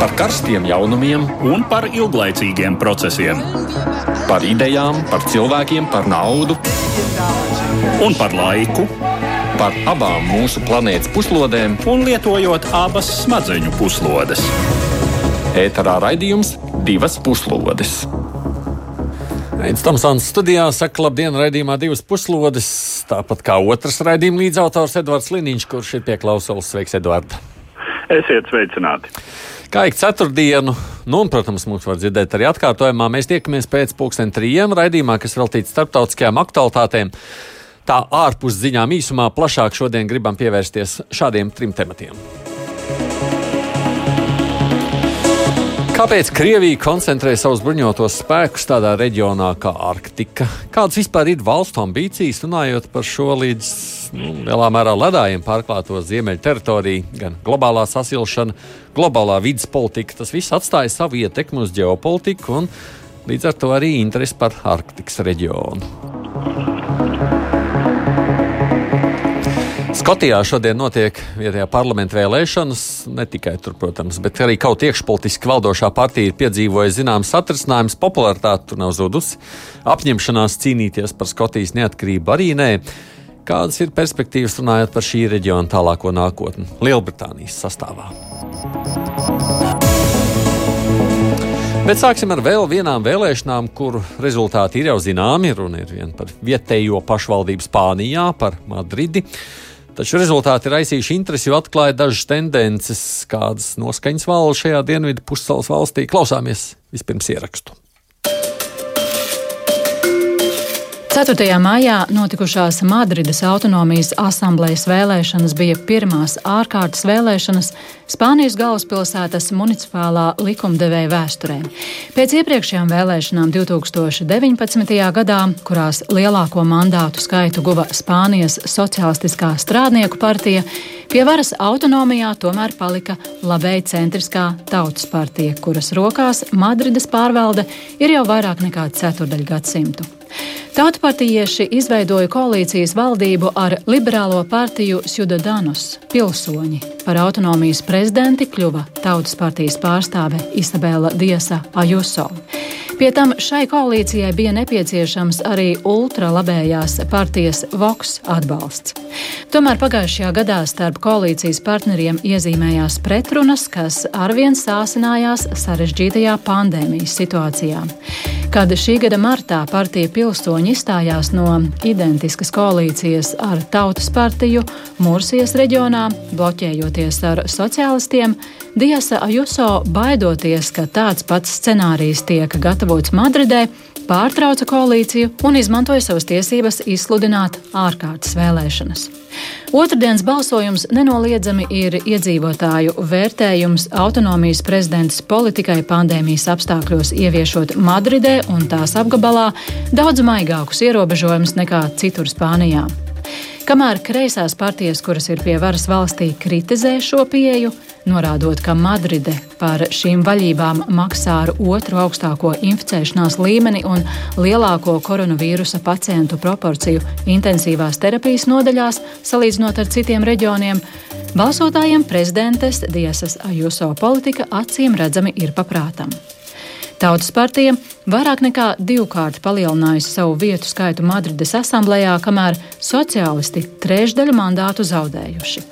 par karstiem jaunumiem un par ilglaicīgiem procesiem. Par idejām, par cilvēkiem, par naudu un par laiku. Par abām mūsu planētas puslodēm, un lietojot abas smadzeņu puslodes. Ēterā raidījums divas puslodes. Aizsmeļamies Tomsons studijā, saka, labdien, raidījumā divas puslodes. Tāpat kā otrs raidījuma līdzautors Edvards Liniņš, kurš ir pie klausulas. Sveiks, Edvards! Esiet sveicināti! Kā ik ceturtdienu, nu, un, protams, mums var dzirdēt arī atkārtojumā, mēs tiekamies pēc pulksten trījiem raidījumā, kas veltīts starptautiskajām aktualitātēm. Tā ārpus ziņām īsumā plašāk šodien gribam pievērsties šādiem trim tematiem. Kāpēc Krievija koncentrē savus bruņotos spēkus tādā reģionā kā Arktika? Kādas vispār ir valstu ambīcijas, runājot par šo līdz nu, lielā mērā ledājiem pārklāto ziemeļu teritoriju, gan globālā sasilšana, globālā vidas politika? Tas viss atstāja savu ietekmi uz ģeopolitiku un līdz ar to arī interesi par Arktikas reģionu. Skotijā šodien notiek vietējā parlamenta vēlēšanas. Ne tikai tur, protams, bet arī kaut iekšpolitiski valdošā partija ir piedzīvojusi zināmas satricinājums, popularitāte tur nav zudusi. Apņemšanās cīnīties par Skotijas neatkarību arī nē. Kādas ir perspektīvas runājot par šī reģiona tālāko nākotni Lielbritānijas sastāvā? Bet sāksim ar vēl vienām vēlēšanām, kuru rezultāti ir jau zināmi. Runa ir par vietējo pašvaldību Spānijā, par Madridi. Taču rezultāti ir aizsījuši interesi, jo atklāja dažas tendences, kādas noskaņas valda šajā dienvidu pusceļa valstī. Klausāmies vispirms ierakstu. 4. maijā notikušās Madrides autonomijas asamblejas vēlēšanas bija pirmās ārkārtas vēlēšanas Spānijas galvaspilsētas municipālā likumdevēja vēsturē. Pēc iepriekšējām vēlēšanām 2019. gadā, kurās lielāko mandātu skaitu guva Spānijas Socialistiskā strādnieku partija, pie varas autonomijā tomēr palika labēji centriskā tautas partija, kuras rokās Madrides pārvalde ir jau vairāk nekā ceturdaļ gadsimtu. Tautspartijieši izveidoja koalīcijas valdību ar liberālo partiju Ciudadanos pilsoņi. Par autonomijas prezidenti kļuva Tautas partijas pārstāve Isabela Diesa Ajuso. Pie tam šai koalīcijai bija nepieciešams arī ultralabējās partijas Vox atbalsts. Tomēr pagājušajā gadā starp koalīcijas partneriem iezīmējās pretrunas, kas arvien sāsinājās sarežģītajā pandēmijas situācijā. Kad šī gada martā partija pilsoņi izstājās no identiskas koalīcijas ar Tautas partiju Mursijas reģionā, bloķējoties ar sociālistiem, Diasa Ajuso baidoties, ka tāds pats scenārijs tiek gatavots Madridē, pārtrauca koalīciju un izmantoja savas tiesības izsludināt ārkārtas vēlēšanas. Otradienas balsojums nenoliedzami ir iedzīvotāju vērtējums autonomijas prezidents politikai pandēmijas apstākļos ieviešot Madridē un tās apgabalā daudz maigākus ierobežojumus nekā citur Spānijā. Kamēr kreisās partijas, kuras ir pie varas valstī, kritizē šo pieeju, norādot, ka Madride par šīm vaļībām maksā ar otru augstāko inficēšanās līmeni un lielāko koronavīrusa pacientu proporciju intensīvās terapijas nodaļās, salīdzinot ar citiem reģioniem, balsotājiem prezidentes Diesas Ajuso politika acīm redzami ir paprātam. Tautas partija vairāk nekā divkārt palielinājusi savu vietu skaitu Madrides asamblējā, kamēr sociālisti trešdaļu mandātu zaudējuši.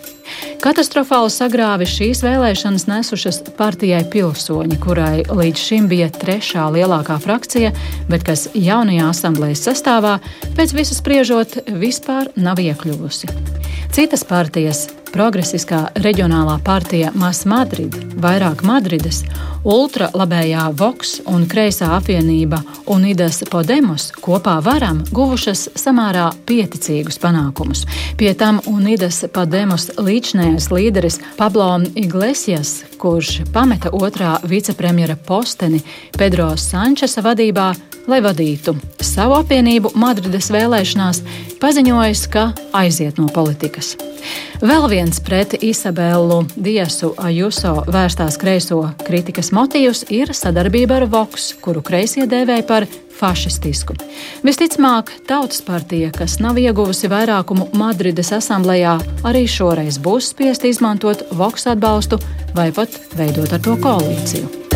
Katastrofālu sagrāvi šīs vēlēšanas nesušas partijai pilsoņi, kurai līdz šim bija trešā lielākā frakcija, bet kas jaunajā asamblējas sastāvā pēc visu spriežot vispār nav iekļuvusi. Citas partijas Progresiskā reģionālā partija Mas Madrid, vairāk Madrides, ultralabējā Vox un kreisā apvienība Unidas Podemos kopā varam guvušas samērā pieticīgus panākumus. Pie tam Unidas Podemos līdzinējais līderis Pablo Iglesias, kurš pameta otrā vicepremjera posteni Pedro Sančesa vadībā, lai vadītu savu apvienību Madrides vēlēšanās, paziņojis, ka aiziet no politikas. Vēl viens pret Isabelu Diesu Ajuso vērstās kreiso kritikas motīvs ir sadarbība ar Vox, kuru kreisie dēvēja par fašistisku. Visticamāk, Tautas partija, kas nav ieguvusi vairākumu Madrides asamblējā, arī šoreiz būs spiest izmantot Vox atbalstu vai pat veidot ar to koalīciju.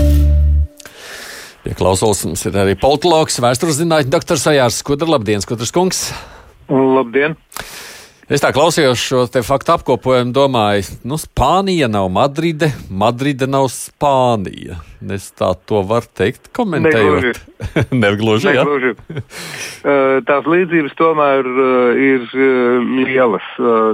Pie klausulas mums ir arī politologs, vēstures zinātņu doktors Ajārs Skudra. Labdien, Skudras kungs! Labdien! Es tā klausījos šo faktu apkopojumu, domāju, nu, Spānija nav Madride, Madride nav Spānija. Es tā to varu teikt, komentējot. Negluži. Negluži, ja? Tās līdzības tomēr ir lielas.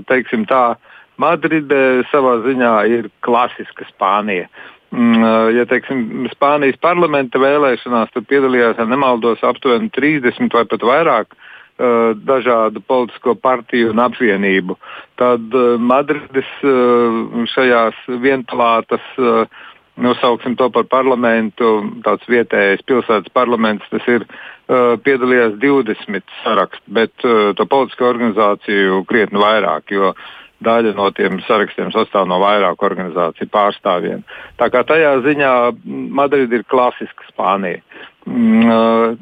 Teiksim tā, Madride savā ziņā ir klasiska Spānija. Mm, ja teiksim, Spānijas parlamenta vēlēšanās tur piedalījās, ja nemaldos, aptuveni 30 vai pat vairāk uh, dažādu politisko partiju un apvienību, tad uh, Madrides uh, šajās vienpalātas, nosauksim to par parlamentu, tāds vietējais pilsētas parlaments, tas ir piedalījās 20 sarakstu, bet to politisko organizāciju krietni vairāk. Jo daļa no tiem sarakstiem sastāv no vairāku organizāciju pārstāvjiem. Tā kā tajā ziņā Madrida ir klasiska Spānija. Mm,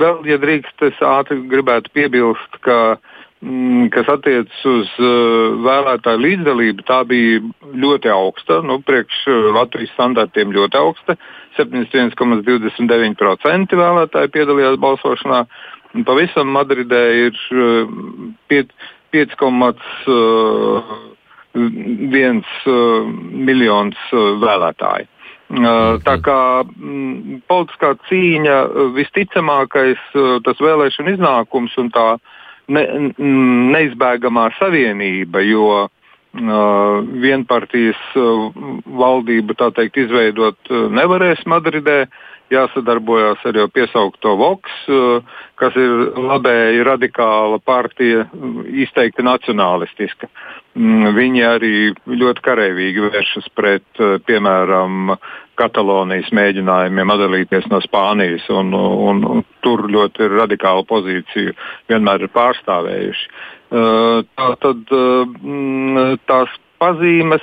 vēl, ja drīkst, es ātri gribētu piebilst, ka, mm, kas attiecas uz vēlētāju līdzdalību, tā bija ļoti augsta, nu, priekš Latvijas standartiem ļoti augsta. 71,29% vēlētāji piedalījās balsošanā. Pavisam Madridē ir piet, 5,1 miljonus vēlētāju. Tā kā m, politiskā cīņa visticamākais tas vēlēšana iznākums un tā ne, neizbēgamā savienība, jo uh, vienpartijas valdība tā teikt izveidot nevarēs Madridē. Uh, jāsadarbojas ar jau piesaukto Vox, eh, kas ir labēji radikāla partija, izteikti nacionālistiska. Mm, viņi arī ļoti karavīgi vēršas pret, eh, piemēram, Katalonijas mēģinājumiem atdalīties no Spānijas, un, un, un tur ļoti radikālu pozīciju vienmēr ir pārstāvējuši. Eh, tā tad mm, tās pazīmes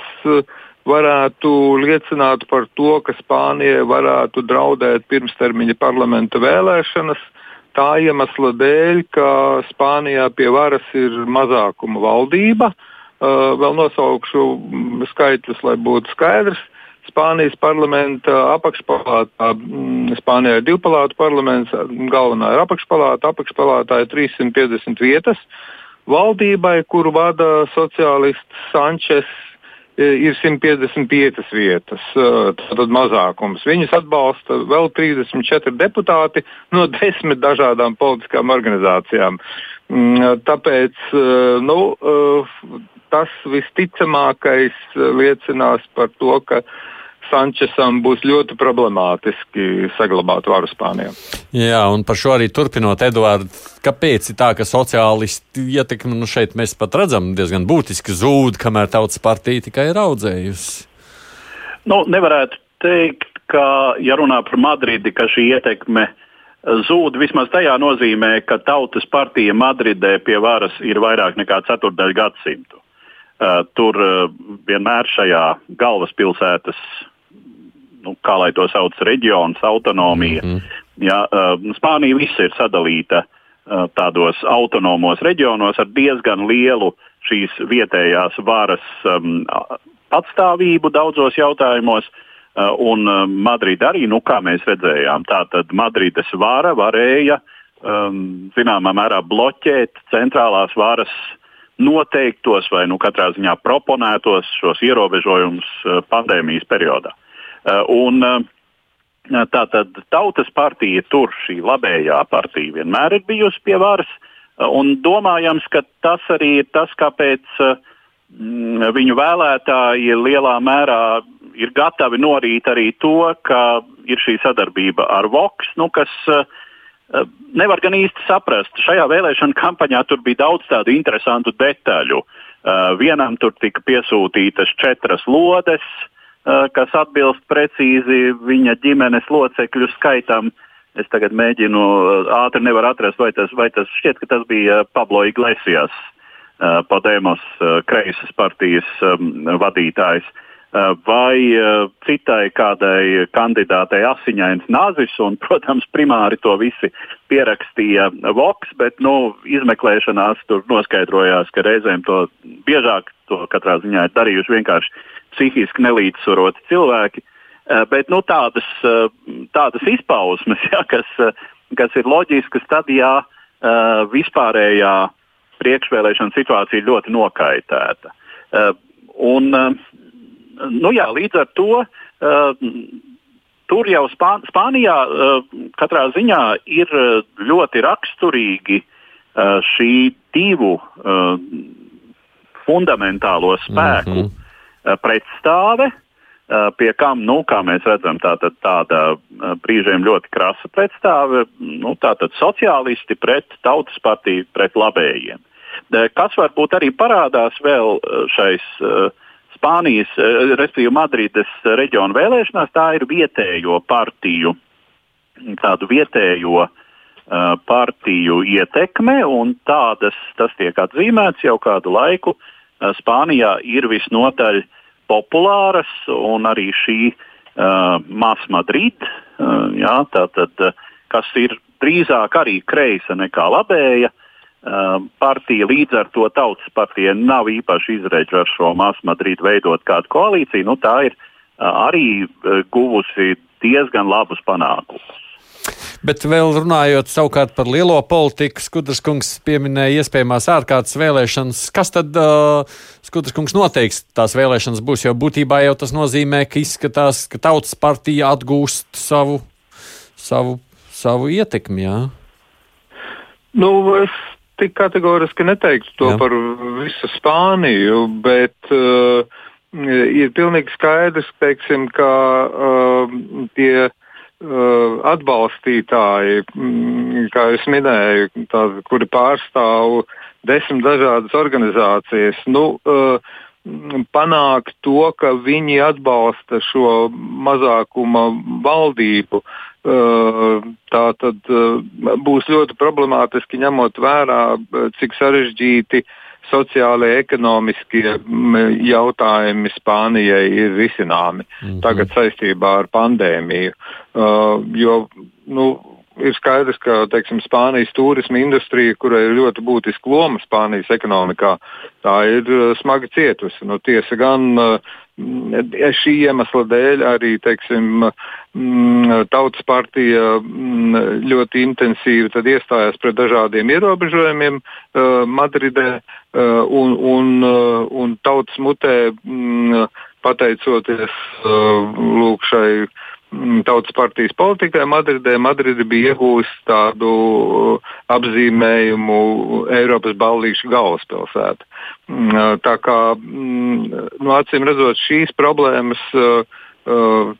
varētu liecināt par to, ka Spānijai varētu draudēt pirmstermiņa parlamenta vēlēšanas. Tā iemesla dēļ, ka Spānijā pie varas ir mazākuma valdība. Uh, vēl nosaukšu skaitļus, lai būtu skaidrs. Spānijas parlamenta apakšpalātā, mm, Spānijā ir divpalātu parlaments, galvenā ir apakšpalāta, apakšpalātā ir 350 vietas. Valdībai, kuru vada sociālists Sančes ir 155 vietas, tātad mazākums. Viņus atbalsta vēl 34 deputāti no desmit dažādām politiskām organizācijām. Mm, tāpēc nu, tas visticamākais liecinās par to, ka Sančesam būs ļoti problemātiski saglabāt varu Spānijā. Jā, un par šo arī turpinot, Eduards, kāpēc ir tā, ka sociālisti ietekme nu šeit mēs pat redzam diezgan būtiski zūd, kamēr tautas partija tikai ir audzējusi? Nu, nevarētu teikt, ka, ja runā par Madridi, ka šī ietekme zūd vismaz tajā nozīmē, ka tautas partija Madridē pie varas ir vairāk nekā ceturdaļu gadsimtu. Uh, tur uh, vienmēr šajā galvaspilsētas nu, kā lai to sauc, reģions, autonomija. Mm -hmm. ja, uh, Spānija viss ir sadalīta uh, tādos autonomos reģionos ar diezgan lielu šīs vietējās varas um, patstāvību daudzos jautājumos. Uh, un uh, Madrida arī, nu, kā mēs redzējām, tātad Madrides vara varēja um, zināmā mērā bloķēt centrālās varas noteiktos vai nu, katrā ziņā proponētos šos ierobežojumus uh, pandēmijas periodā. Eh, un, eh, Tātad tautas partija tur, šī labējā partija, vienmēr ir bijusi pie varas. Eh, un domājams, ka tas arī ir tas, kāpēc mm, viņu vēlētāji lielā mērā ir gatavi norīt arī to, ka ir šī sadarbība ar Vox, nu, kas nevar gan īsti saprast. Šajā vēlēšana kampaņā tur bija daudz tādu interesantu detaļu. Vienam tur tika piesūtītas četras lodes, uh, kas atbilst precīzi viņa ģimenes locekļu skaitam. Es tagad mēģinu ātri nevar atrast, vai tas, vai tas šķiet, ka tas bija Pablo Iglesias, Podemos kreisas partijas vadītājs. Uh, Eh, vai eh, citai kādai kandidātei asiņains nazis, un, protams, primāri to visi pierakstīja Voks, bet nu, izmeklēšanās tur noskaidrojās, ka reizēm to biežāk to katrā ziņā ir darījuši vienkārši psihiski nelīdzsvaroti cilvēki. Eh, bet nu, tādas, tādas izpausmes, ja, kas, kas ir loģiskas, tad jā, vispārējā priekšvēlēšana situācija ļoti nokaitēta. Un, nu, jā, līdz ar to uh, tur jau Spā Spānijā uh, katrā ziņā ir uh, ļoti raksturīgi uh, šī divu uh, fundamentālo spēku mm -hmm. pretstāve. Pie kam, nu, kā mēs redzam, tā, tā, tāda brīžiem ļoti krasa pretstāve, nu, tātad sociālisti pret tautas partiju, pret labējiem. Kas varbūt arī parādās vēl šais uh, Spānijas, eh, respektīvi Madrides reģiona vēlēšanās, tā ir vietējo partiju, tādu vietējo uh, partiju ietekme, un tādas tas tiek atzīmēts jau kādu laiku. Uh, Spānijā ir visnotaļ populāras, un arī šī uh, Mas Madrid, uh, jā, tātad, kas ir drīzāk arī kreisa nekā labēja, uh, partija līdz ar to tautas partija nav īpaši izredzi ar šo masu Madridu veidot kādu koalīciju. Nu, tā ir uh, arī uh, guvusi diezgan labus panākumus. Bet vēl runājot savukārt par lielo politiku, Skudras kungs pieminēja iespējamās ārkārtas vēlēšanas. Kas tad uh, Skudras kungs noteiks tās vēlēšanas būs? Jo būtībā jau tas nozīmē, ka izskatās, ka tautas partija atgūst savu, savu, savu ietekmi. Jā? Nu, es tik kategoriski neteiktu to Jā. par visu Spāniju, bet uh, ir pilnīgi skaidrs, teiksim, ka uh, tie uh, atbalstītāji, mm, kā jūs minēju, tādi, kuri pārstāv desmit dažādas organizācijas, nu, uh, panākt to, ka viņi atbalsta šo mazākuma valdību. Tā tad būs ļoti problemātiski ņemot vērā, cik sarežģīti sociālai, ekonomiskie jautājumi Spānijai ir risināmi mm -hmm. tagad saistībā ar pandēmiju. Jo, nu, ir skaidrs, ka teiksim, Spānijas turisma industrija, kurai ir ļoti būtiska loma Spānijas ekonomikā, tā ir smagi cietusi. Nu, tiesa gan šī iemesla dēļ arī teiksim, mm, Tautas partija mm, ļoti intensīvi iestājās pret dažādiem ierobežojumiem uh, Madridē un, un, un tautas mutē mm, pateicoties lūk, šai Mm, Tautas partijas politikai Madridē. Madride bija iegūsta tādu uh, apzīmējumu Eiropas ballīšu galvaspilsēta. Mm, uh, tā kā, mm, nu, acīm redzot, šīs problēmas, uh,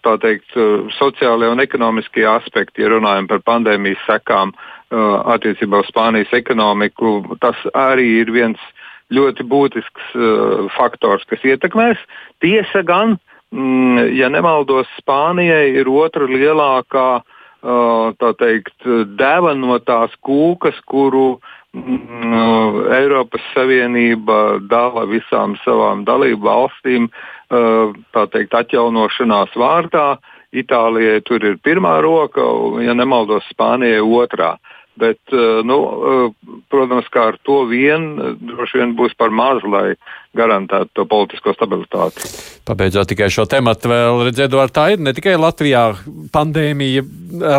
tā teikt, sociālajie un ekonomiskie aspekti, ja runājam par pandēmijas sekām attiecībā uz Spānijas ekonomiku, tas arī ir viens ļoti būtisks faktors, kas ietekmēs. Tiesa gan, uh, Mm, ja nemaldos, Spānijai ir otra lielākā teikt, deva no tās kūkas, kuru mm, Eiropas Savienība dala visām savām dalību valstīm teikt, atjaunošanās vārdā. Itālijai tur ir pirmā roka, ja nemaldos, Spānijai otrā. Bet, eh, nu, eh, protams, kā ar to vien droši vien būs par maz, lai garantētu to politisko stabilitāti. Pabeidzot tikai šo tematu, vēl redzēt, Eduard, tā ir ne tikai Latvijā pandēmija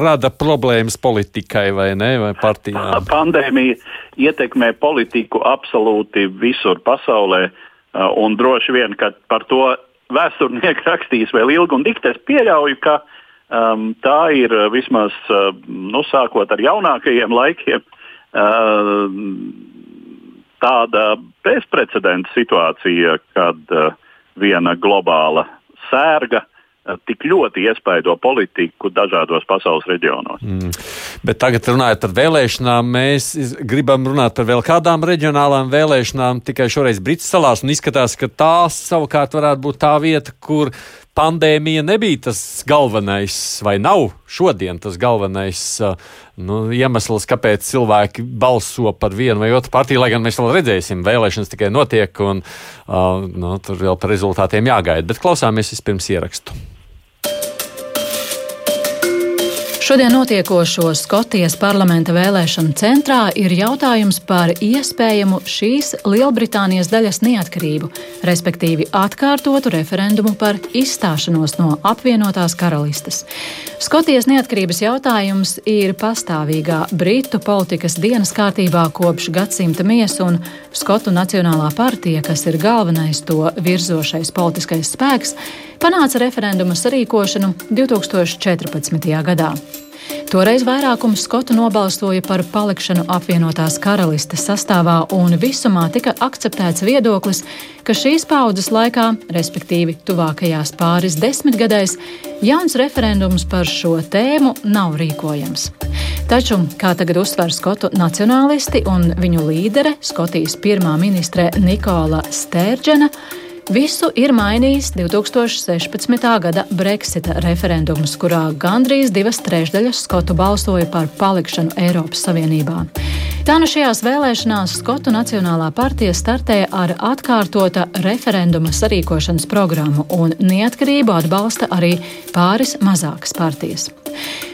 rada problēmas politikai vai ne, vai partijām. Pandēmija ietekmē politiku absolūti visur pasaulē, eh, un droši vien, ka par to vēsturnieki rakstīs vēl ilgi un dikti. Es pieļauju, ka uh, Um, tā ir uh, vismaz uh, nu, sākot ar jaunākajiem laikiem. Uh, tāda bezprecedenta situācija, kad uh, viena globāla sērga tik ļoti iespaido politiku dažādos pasaules reģionos. Mm. Bet tagad, runājot par vēlēšanām, mēs gribam runāt par vēl kādām reģionālām vēlēšanām, tikai šoreiz Brītas salās. Izskatās, ka tās savukārt varētu būt tā vieta, kur pandēmija nebija tas galvenais, vai nav šodien tas galvenais uh, nu, iemesls, kāpēc cilvēki balso par vienu vai otru partiju, lai gan mēs vēl redzēsim, vēlēšanas tikai notiek un uh, nu, tur vēl par rezultātiem jāgaida. Bet klausāmies vispirms ierakstu. Šodien notiekošo Skotijas parlamenta vēlēšanu centrā ir jautājums par iespējamu šīs Lielbritānijas daļas neatkarību, respektīvi atkārtotu referendumu par izstāšanos no apvienotās karalistes. Skotijas neatkarības jautājums ir pastāvīgā Britu politikas dienas kārtībā kopš gadsimta miesa, un Skotu Nacionālā partija, kas ir galvenais to virzošais politiskais spēks, panāca referenduma sarīkošanu 2014. gadā. Toreiz vairākums skotu nobalsoja par palikšanu apvienotās karalistes sastāvā, un visumā tika akceptēts viedoklis, ka šīs paudzes laikā, respektīvi tuvākajās pāris desmitgadēs, jauns referendums par šo tēmu nav rīkojams. Taču, kā tagad uzsver skotu nacionālisti un viņu līdere, Skotijas pirmā ministre Nikola Stērģena, Visu ir mainījis 2016. gada Brexita referendums, kurā gandrīz divas trešdaļas skotu balsoja par palikšanu Eiropas Savienībā. Tā nu šajās vēlēšanās Skotu Nacionālā partija startēja ar atkārtota referenduma sarīkošanas programmu, un neatkarību atbalsta arī pāris mazākas partijas.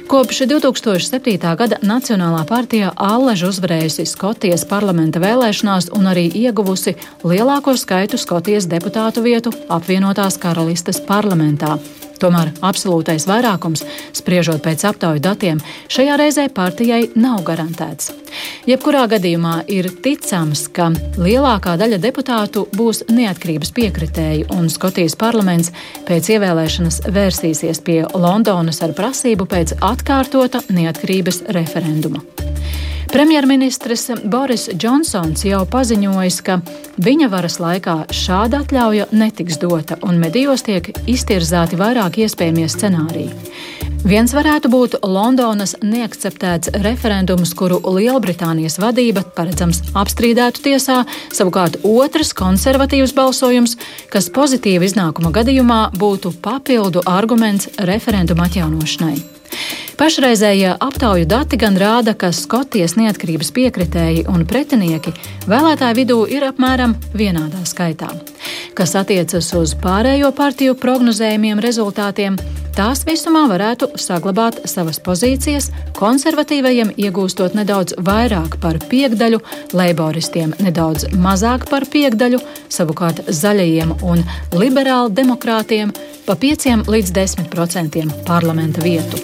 Kopš 2007. gada Nacionālā partija Allež uzvarējusi Skotijas parlamenta vēlēšanās un arī ieguvusi lielāko skaitu Skotijas deputātu vietu apvienotās karalistes parlamentā. Tomēr absolūtais vairākums, spriežot pēc aptauju datiem, šajā reizē partijai nav garantēts. Jebkurā gadījumā ir ticams, ka lielākā daļa deputātu būs neatkarības piekritēji, un Skotijas parlaments pēc ievēlēšanas vērsīsies pie Londonas ar prasību pēc atkārtota neatkarības referenduma. Premjerministrs Boris Džonsons jau paziņojis, ka viņa varas laikā šāda atļauja netiks dota, un medijos tiek iztirzāti vairāk iespējamie scenāriji. Viens varētu būt Londonas neakceptēts referendums, kuru Lielbritānijas vadība paredzams apstrīdētu tiesā, savukārt otrs konservatīvs balsojums, kas pozitīva iznākuma gadījumā būtu papildu arguments referenduma atjaunošanai. Pašreizējie aptauju dati gan rāda, ka Skotijas neatkarības piekritēji un pretinieki vēlētāju vidū ir apmēram vienādā skaitā. Kas attiecas uz pārējo partiju prognozējumiem rezultātiem, tās visumā varētu saglabāt savas pozīcijas, konservatīvajiem iegūstot nedaudz vairāk par piekdaļu, leiboristiem nedaudz mazāk par piekdaļu, savukārt zaļajiem un liberāli demokrātiem pa 5 līdz 10 procentiem parlamenta vietu.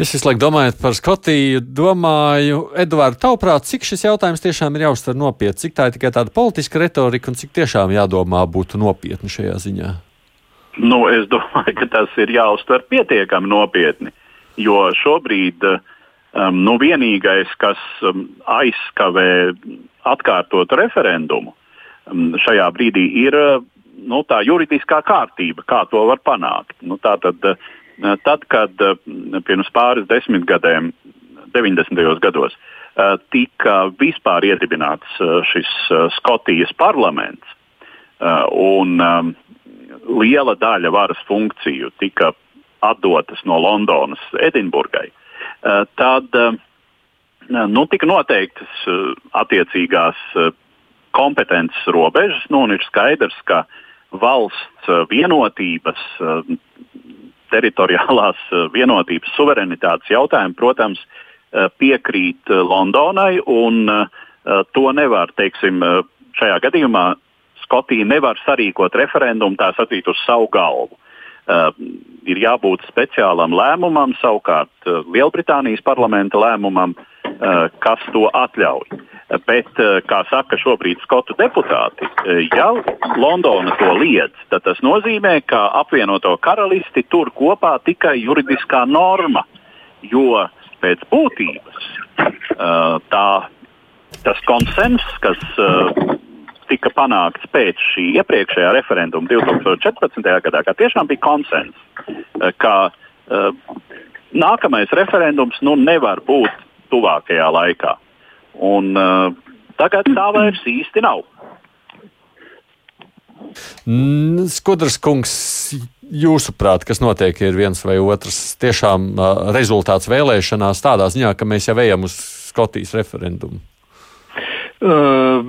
Es visu laiku domāju par Skotiju, domāju, Edvards, tavuprāt, cik šis jautājums tiešām ir jāuztver nopietni, cik tā ir tikai tāda politiska retorika un cik tiešām jādomā būtu nopietni šajā ziņā? Nu, es domāju, ka tas ir jāuztver pietiekami nopietni, jo šobrīd um, nu, vienīgais, kas um, aizskavē atkārtot referendumu um, šajā brīdī, ir nu, tā juridiskā kārtība, kā to var panākt. Nu, tā tad, uh, tad, kad eh, pirms pāris desmit gadiem, 90. gados, eh, tika vispār iedibināts šis Skotijas parlaments, un liela daļa varas funkciju tika atdotas no Londonas Edinburgai, tad nu, tika noteiktas attiecīgās kompetences robežas, nu, ir skaidrs, ka valsts vienotības teritoriālās eh, vienotības suverenitātes jautājumi, protams, eh, piekrīt eh, Londonai, un to nevar, teiksim, šajā gadījumā Skotija nevar sarīkot referendumu tā sacīt uz savu galvu. Uh, ir jābūt speciālam lēmumam, savukārt uh, Lielbritānijas parlamenta lēmumam, uh, kas to atļauj. Bet, eh, kā saka šobrīd skotu deputāti, eh, ja Londona to liedz, tad tas nozīmē, ka apvienoto karalisti tur kopā tikai juridiskā norma, jo pēc būtības eh, tā, tas konsens, kas tika panākts pēc šī iepriekšējā referenduma 2014. gadā, ka tiešām bija konsens, uh, ka uh, nākamais referendums nu, nevar būt tuvākajā laikā. Un, uh, tagad tā vairs īsti nav. Skudras kungs, jūsuprāt, kas notiek, ir viens vai otrs tiešām rezultāts vēlēšanās tādā ziņā, ka mēs jau ejam uz Skotijas referendumu? Uh,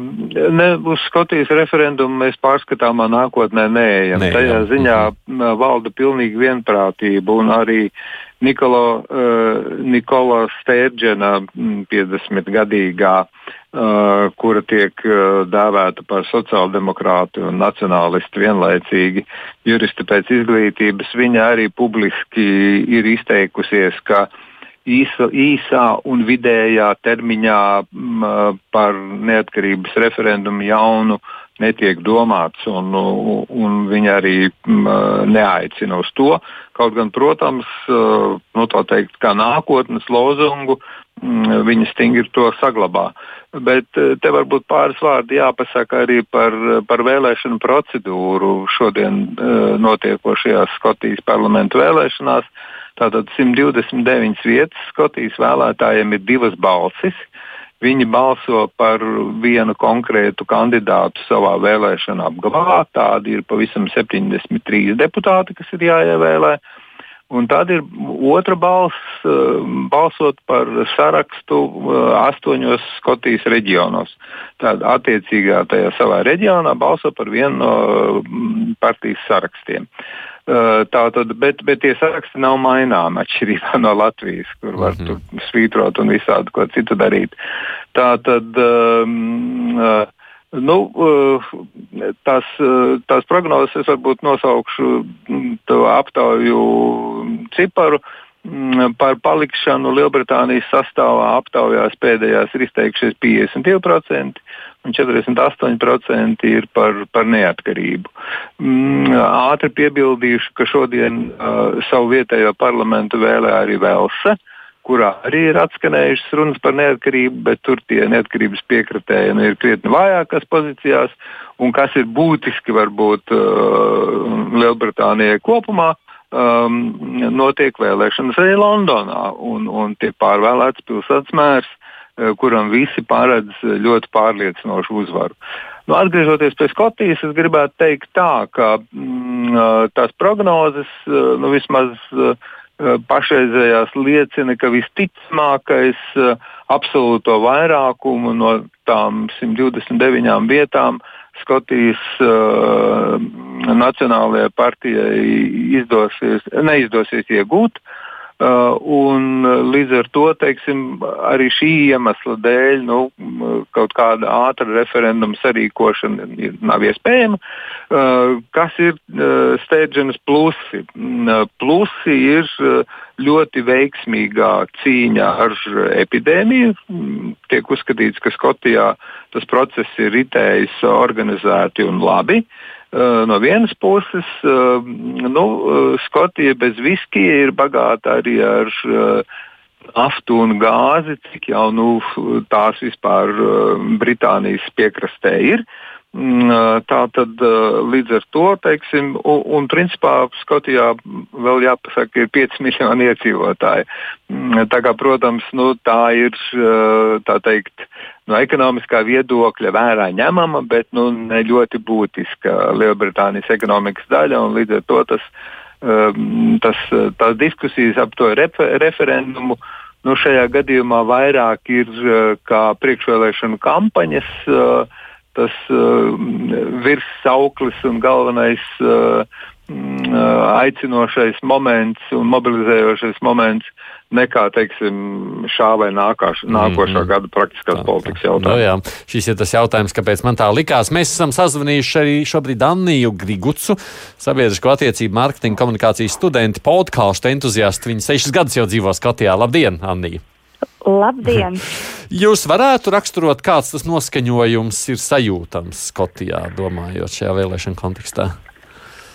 ne, uz Skotijas referendumu mēs pārskatāmā nākotnē neejam. Ne, Tajā jā. ziņā uh, valda pilnīga vienprātība un arī Nikolo, uh, Nikola Stērģena 50-gadīgā, uh, kura tiek uh, dēvēta par sociāldemokrātu un nacionālistu vienlaicīgi juristi pēc izglītības, viņa arī publiski ir izteikusies, ka uh, īsa, īsā un vidējā termiņā m, par neatkarības referendumu jaunu netiek domāts, un, un viņi arī m, neaicina uz to. Kaut gan, protams, nu, teikt, kā nākotnes lozungu m, viņi stingri to saglabā. Bet te varbūt pāris vārdi jāpasaka arī par, par vēlēšanu procedūru šodien notiekošajās Skotijas parlamentu vēlēšanās. Uh, Tātad 129 vietas Skotijas vēlētājiem ir divas balsis. Viņi balso par vienu konkrētu kandidātu savā vēlēšana apgabalā. Tādi ir pavisam 73 deputāti, kas ir jāievēlē. Un tad ir otra balss, eh, balsot par sarakstu eh, astoņos Skotijas reģionos. Tad attiecīgā tajā savā reģionā balso par vienu no mm, partijas sarakstiem. Tātad, bet, bet tie saraksti nav maināmi atšķirībā no Latvijas, kur var mm -hmm. svītrot un visādi ko citu darīt. Tātad, um, uh, nu, uh, tās, uh, tās prognozes es varbūt nosaukšu to aptauju ciparu. Mm, par palikšanu Lielbritānijas sastāvā aptaujās pēdējās ir izteikušies 52%, un 48% ir par, par neatkarību. Mm, ātri piebildīšu, ka šodien uh, savu vietējo parlamentu vēlē arī Velsa, kurā arī ir atskanējušas runas par neatkarību, bet tur tie neatkarības piekritēji nu, ir krietni vājākās pozīcijās, un kas ir būtiski varbūt uh, Lielbritānijai kopumā. Um, notiek vēlēšanas arī Londonā, un, un tiek pārvēlēts pilsētas mērs. Eh, kuram visi paredz ļoti pārliecinošu uzvaru. Nu, atgriežoties pie Skotijas, es gribētu teikt tā, ka mm, eh, tās prognozes nu, vismaz pašreizējās liecina, ka visticamākais absolūto vairākumu no tām 129 vietām Skotijas uh, Nacionālajai partijai izdosies, neizdosies iegūt. Uh, un uh, līdz ar to teiksim, arī šī iemesla dēļ nu, kaut kāda ātra referenduma sarīkošana nav iespējama. Uh, kas ir Stēdženas plusi? Plusi ir ļoti veiksmīgā cīņā ar epidēmiju. Tiek uzskatīts, ka Skotijā tas process ir ritējis organizēti un labi. Uh, no vienas puses, eh, nu, eh, Skotija bez viskija ir bagāta arī ar naftu un gāzi, cik jau nu, tās vispār Britānijas piekrastē ir. Mm, tā tad līdz ar to, teiksim, un, un principā Skotijā vēl jāpasaka, ir 5 miljoni iedzīvotāji. Mm, tā kā, protams, nu, tā ir, tā teikt, no ekonomiskā viedokļa vērā ņemama, bet nu, ne ļoti būtiska Lielbritānijas ekonomikas daļa. Līdz ar to tas, tas, tās diskusijas ap to refer referendumu nu, šajā gadījumā vairāk ir kā priekšvēlēšanu kampaņas. Uh, tas uh, virssauklis un galvenais uh, mm, aicinošais moments un mobilizējošais moments nekā teiksim, šā vai nākāš, nākošā mm -hmm. gada praktiskās tā, politikas jautājums. Nu, jā. Šis ir tas jautājums, kāpēc man tā likās. Mēs esam sazvanījuši arī šobrīd Anniju Grigucu, sabiedrisko attiecību mārketinga komunikācijas studenti, podkāstu entuziasti. Viņa sešas gadus jau dzīvo Skotijā. Labdien, Annija! Labdien! Jūs varētu raksturot, kāds tas noskaņojums ir sajūtams Skotijā, domājot šajā vēlēšana kontekstā?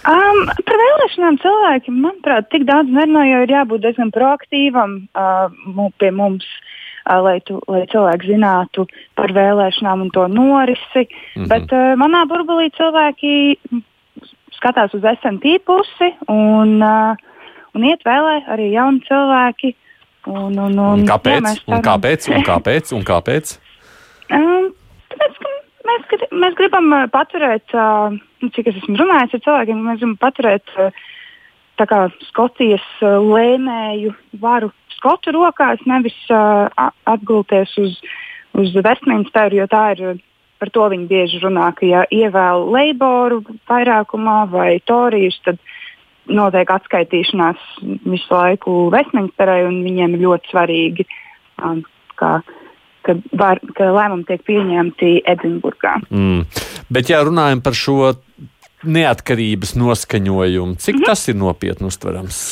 Um, par vēlēšanām cilvēkiem, manuprāt, tik daudz nerunā, jo ir jābūt diezgan proaktīvam uh, pie mums. uh, lai, tu, lai cilvēki zinātu par vēlēšanām un to norisi. Mm -hmm. Bet uh, manā burbulī cilvēki skatās uz SMT pusi un, uh, un iet vēlē arī jauni cilvēki. Un, un, un, kāpēc? Jā, un kāpēc? Un kāpēc? Un kāpēc? um, tāpēc, mēs, mēs gribam paturēt, uh, cik es esmu runājis ar cilvēkiem, mēs gribam paturēt uh, kā, Skotijas uh, lēmēju varu Skotu rokās, nevis uh, atgulties uz, uz Westminsteru, jo tā ir. Par to viņi bieži runā, ka, ja ievēl Leiboru vairākumā vai Torijus, tad notiek atskaitīšanās visu laiku Westminsterai, un viņiem ir ļoti svarīgi, um, kā, ka, var, ka lēmumi tiek pieņemti Edinburgā. Mm. Bet, ja runājam par šo neatkarības noskaņojumu. Cik mm. tas ir nopietni uztverams?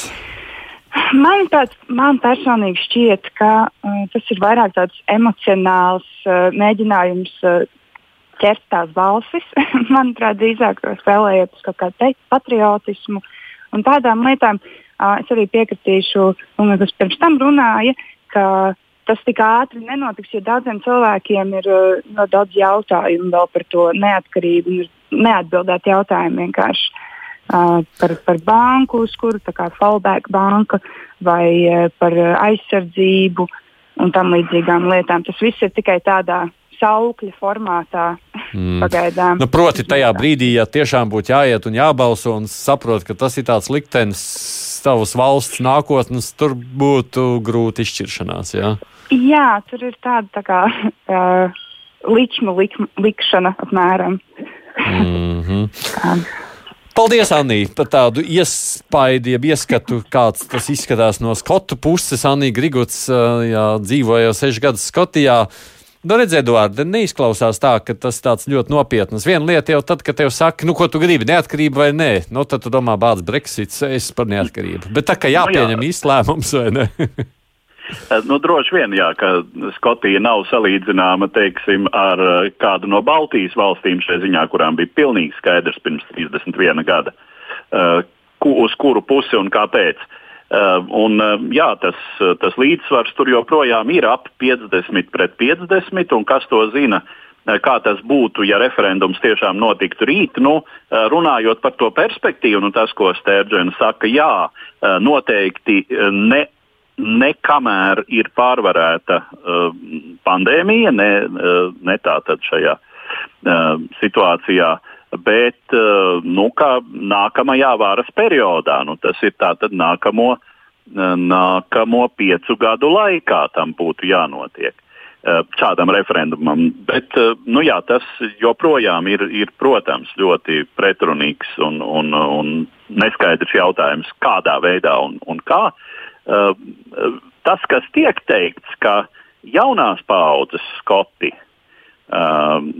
Man, tāds, man personīgi šķiet, ka uh, tas ir vairāk tāds emocionāls uh, mēģinājums uh, ķert tās balsis. Manuprāt, drīzāk spēlējot uz kaut kādu patriotismu un tādām lietām. Uh, es arī piekritīšu, un kas pirms tam runāja, ka tas tik ātri nenotiks, jo daudziem cilvēkiem ir uh, no daudz jautājumu vēl par to neatkarību un neatbildēt jautājumu vienkārši uh, par, par banku, uz kuru tā kā fallback banka vai uh, par aizsardzību un tam līdzīgām lietām. Tas viss ir tikai tādā saukļa formātā. Mm. Pagaidām. Nu, proti, tajā brīdī, ja tiešām būtu jāiet un jābalso un saprot, ka tas ir tāds liktenis savas valsts nākotnes, tur būtu grūti izšķiršanās. Jā, jā tur ir tāda tā kā uh, likuma lik, likšana apmēram. Mm -hmm. Paldies, Anī, par tādu iespaidu, ieskatu, kāds tas izskatās no skotu puses. Anī Griguts jā, dzīvoja jau sešas gadus Skotijā. Nu, redziet, Eduards, neizklausās tā, ka tas tāds ļoti nopietns. Viena lieta jau tad, kad tev saka, nu, ko tu gribi, neatkarība vai nē, nu, tad tu domā, bāc, Brexits, es par neatkarību. Bet tā kā jāpieņem nu, jā. īsts vai ne? Nu, droši vien, jā, ka Skotija nav salīdzināma teiksim, ar eh, kādu no Baltijas valstīm šajā ziņā, kurām bija pilnīgi skaidrs pirms 31 gada, uh, uz kuru pusi un kāpēc. Uh, un, uh, jā, tas, tas līdzsvars tur joprojām ir ap 50 pret 50, un kas to zina, kā tas būtu, ja referendums tiešām notiktu rīt. Nu, runājot par to perspektīvu, nu, tas, ko Stērģena saka, jā, noteikti ne nekamēr ir pārvarēta uh, pandēmija, ne, uh, ne tātad šajā uh, situācijā, bet uh, nu, nākamajā varas periodā, nu, tas ir tātad nākamo, uh, nākamo piecu gadu laikā tam būtu jānotiek. Uh, šādam referendumam. Bet nu, jā, tas joprojām ir, ir protams, ļoti pretrunīgs un, un, un neskaidrs jautājums, kādā veidā un, un kā. Tas, kas tiek teikts, ka jaunās paudzes skoti, uh,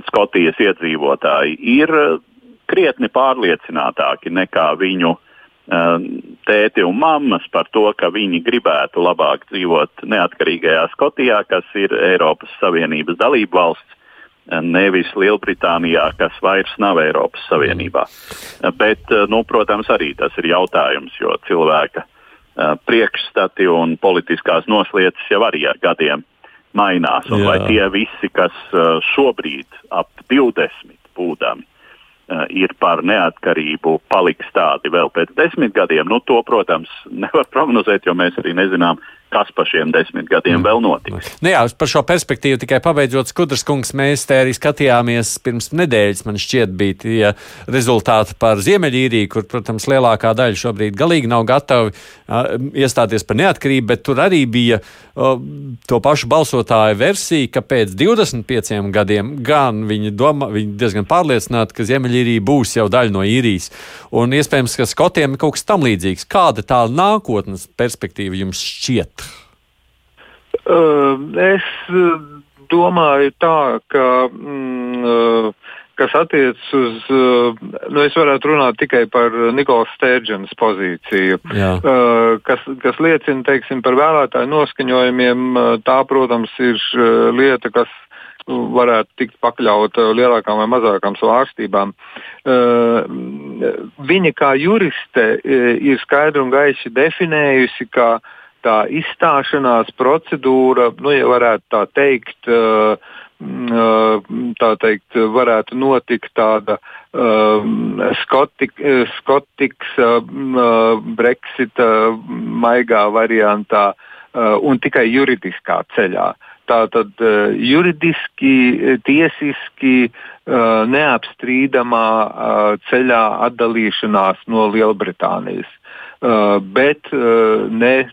Skotijas iedzīvotāji ir krietni pārliecinātāki nekā viņu uh, tēti un mammas par to, ka viņi gribētu labāk dzīvot neatkarīgajā Skotijā, kas ir Eiropas Savienības dalība valsts, nevis Lielbritānijā, kas vairs nav Eiropas Savienībā. Bet, nu, protams, arī tas ir jautājums, jo cilvēka priekšstati un politiskās noslēdzes jau arī ar gadiem mainās. Un vai tie visi, kas šobrīd ap 20 būdami ir par neatkarību, paliks tādi vēl pēc desmit gadiem. Nu, to, protams, nevar prognozēt, jo mēs arī nezinām, kas pa šiem desmit gadiem mm. vēl notiks. Nu jā, par šo perspektīvu tikai pabeidzot, Skudras kungs, mēs te arī skatījāmies pirms nedēļas, man šķiet, bija tie rezultāti par Ziemeļīriju, kur, protams, lielākā daļa šobrīd galīgi nav gatavi uh, iestāties par neatkarību, bet tur arī bija uh, to pašu balsotāju versija, ka pēc 25 gadiem gan viņi, domā, viņi diezgan pārliecināti, ka Ziemeļīrija būs jau daļa no īrijas. Un iespējams, ka Skotiem ir kaut kas tam līdzīgs. Kāda tā nākotnes perspektīva jums šķiet? Uh, es domāju tā, ka. Mm, kas attiecas uz, nu, es varētu runāt tikai par Nikolas Stērģenas pozīciju, Jā. kas, kas liecina, teiksim, par vēlētāju noskaņojumiem. Tā, protams, ir lieta, kas varētu tikt pakļauta lielākām vai mazākām svārstībām. Viņa kā juriste ir skaidri un gaiši definējusi, ka tā izstāšanās procedūra, nu, ja varētu tā teikt, tā teikt varētu notikt tāda skotik, skotiks, Brexita maigā variantā un tikai juridiskā ceļā. Tātad juridiski, tiesiski neapstrīdamā ceļā atdalīšanās no Lielbritānijas. Uh, bet uh, ne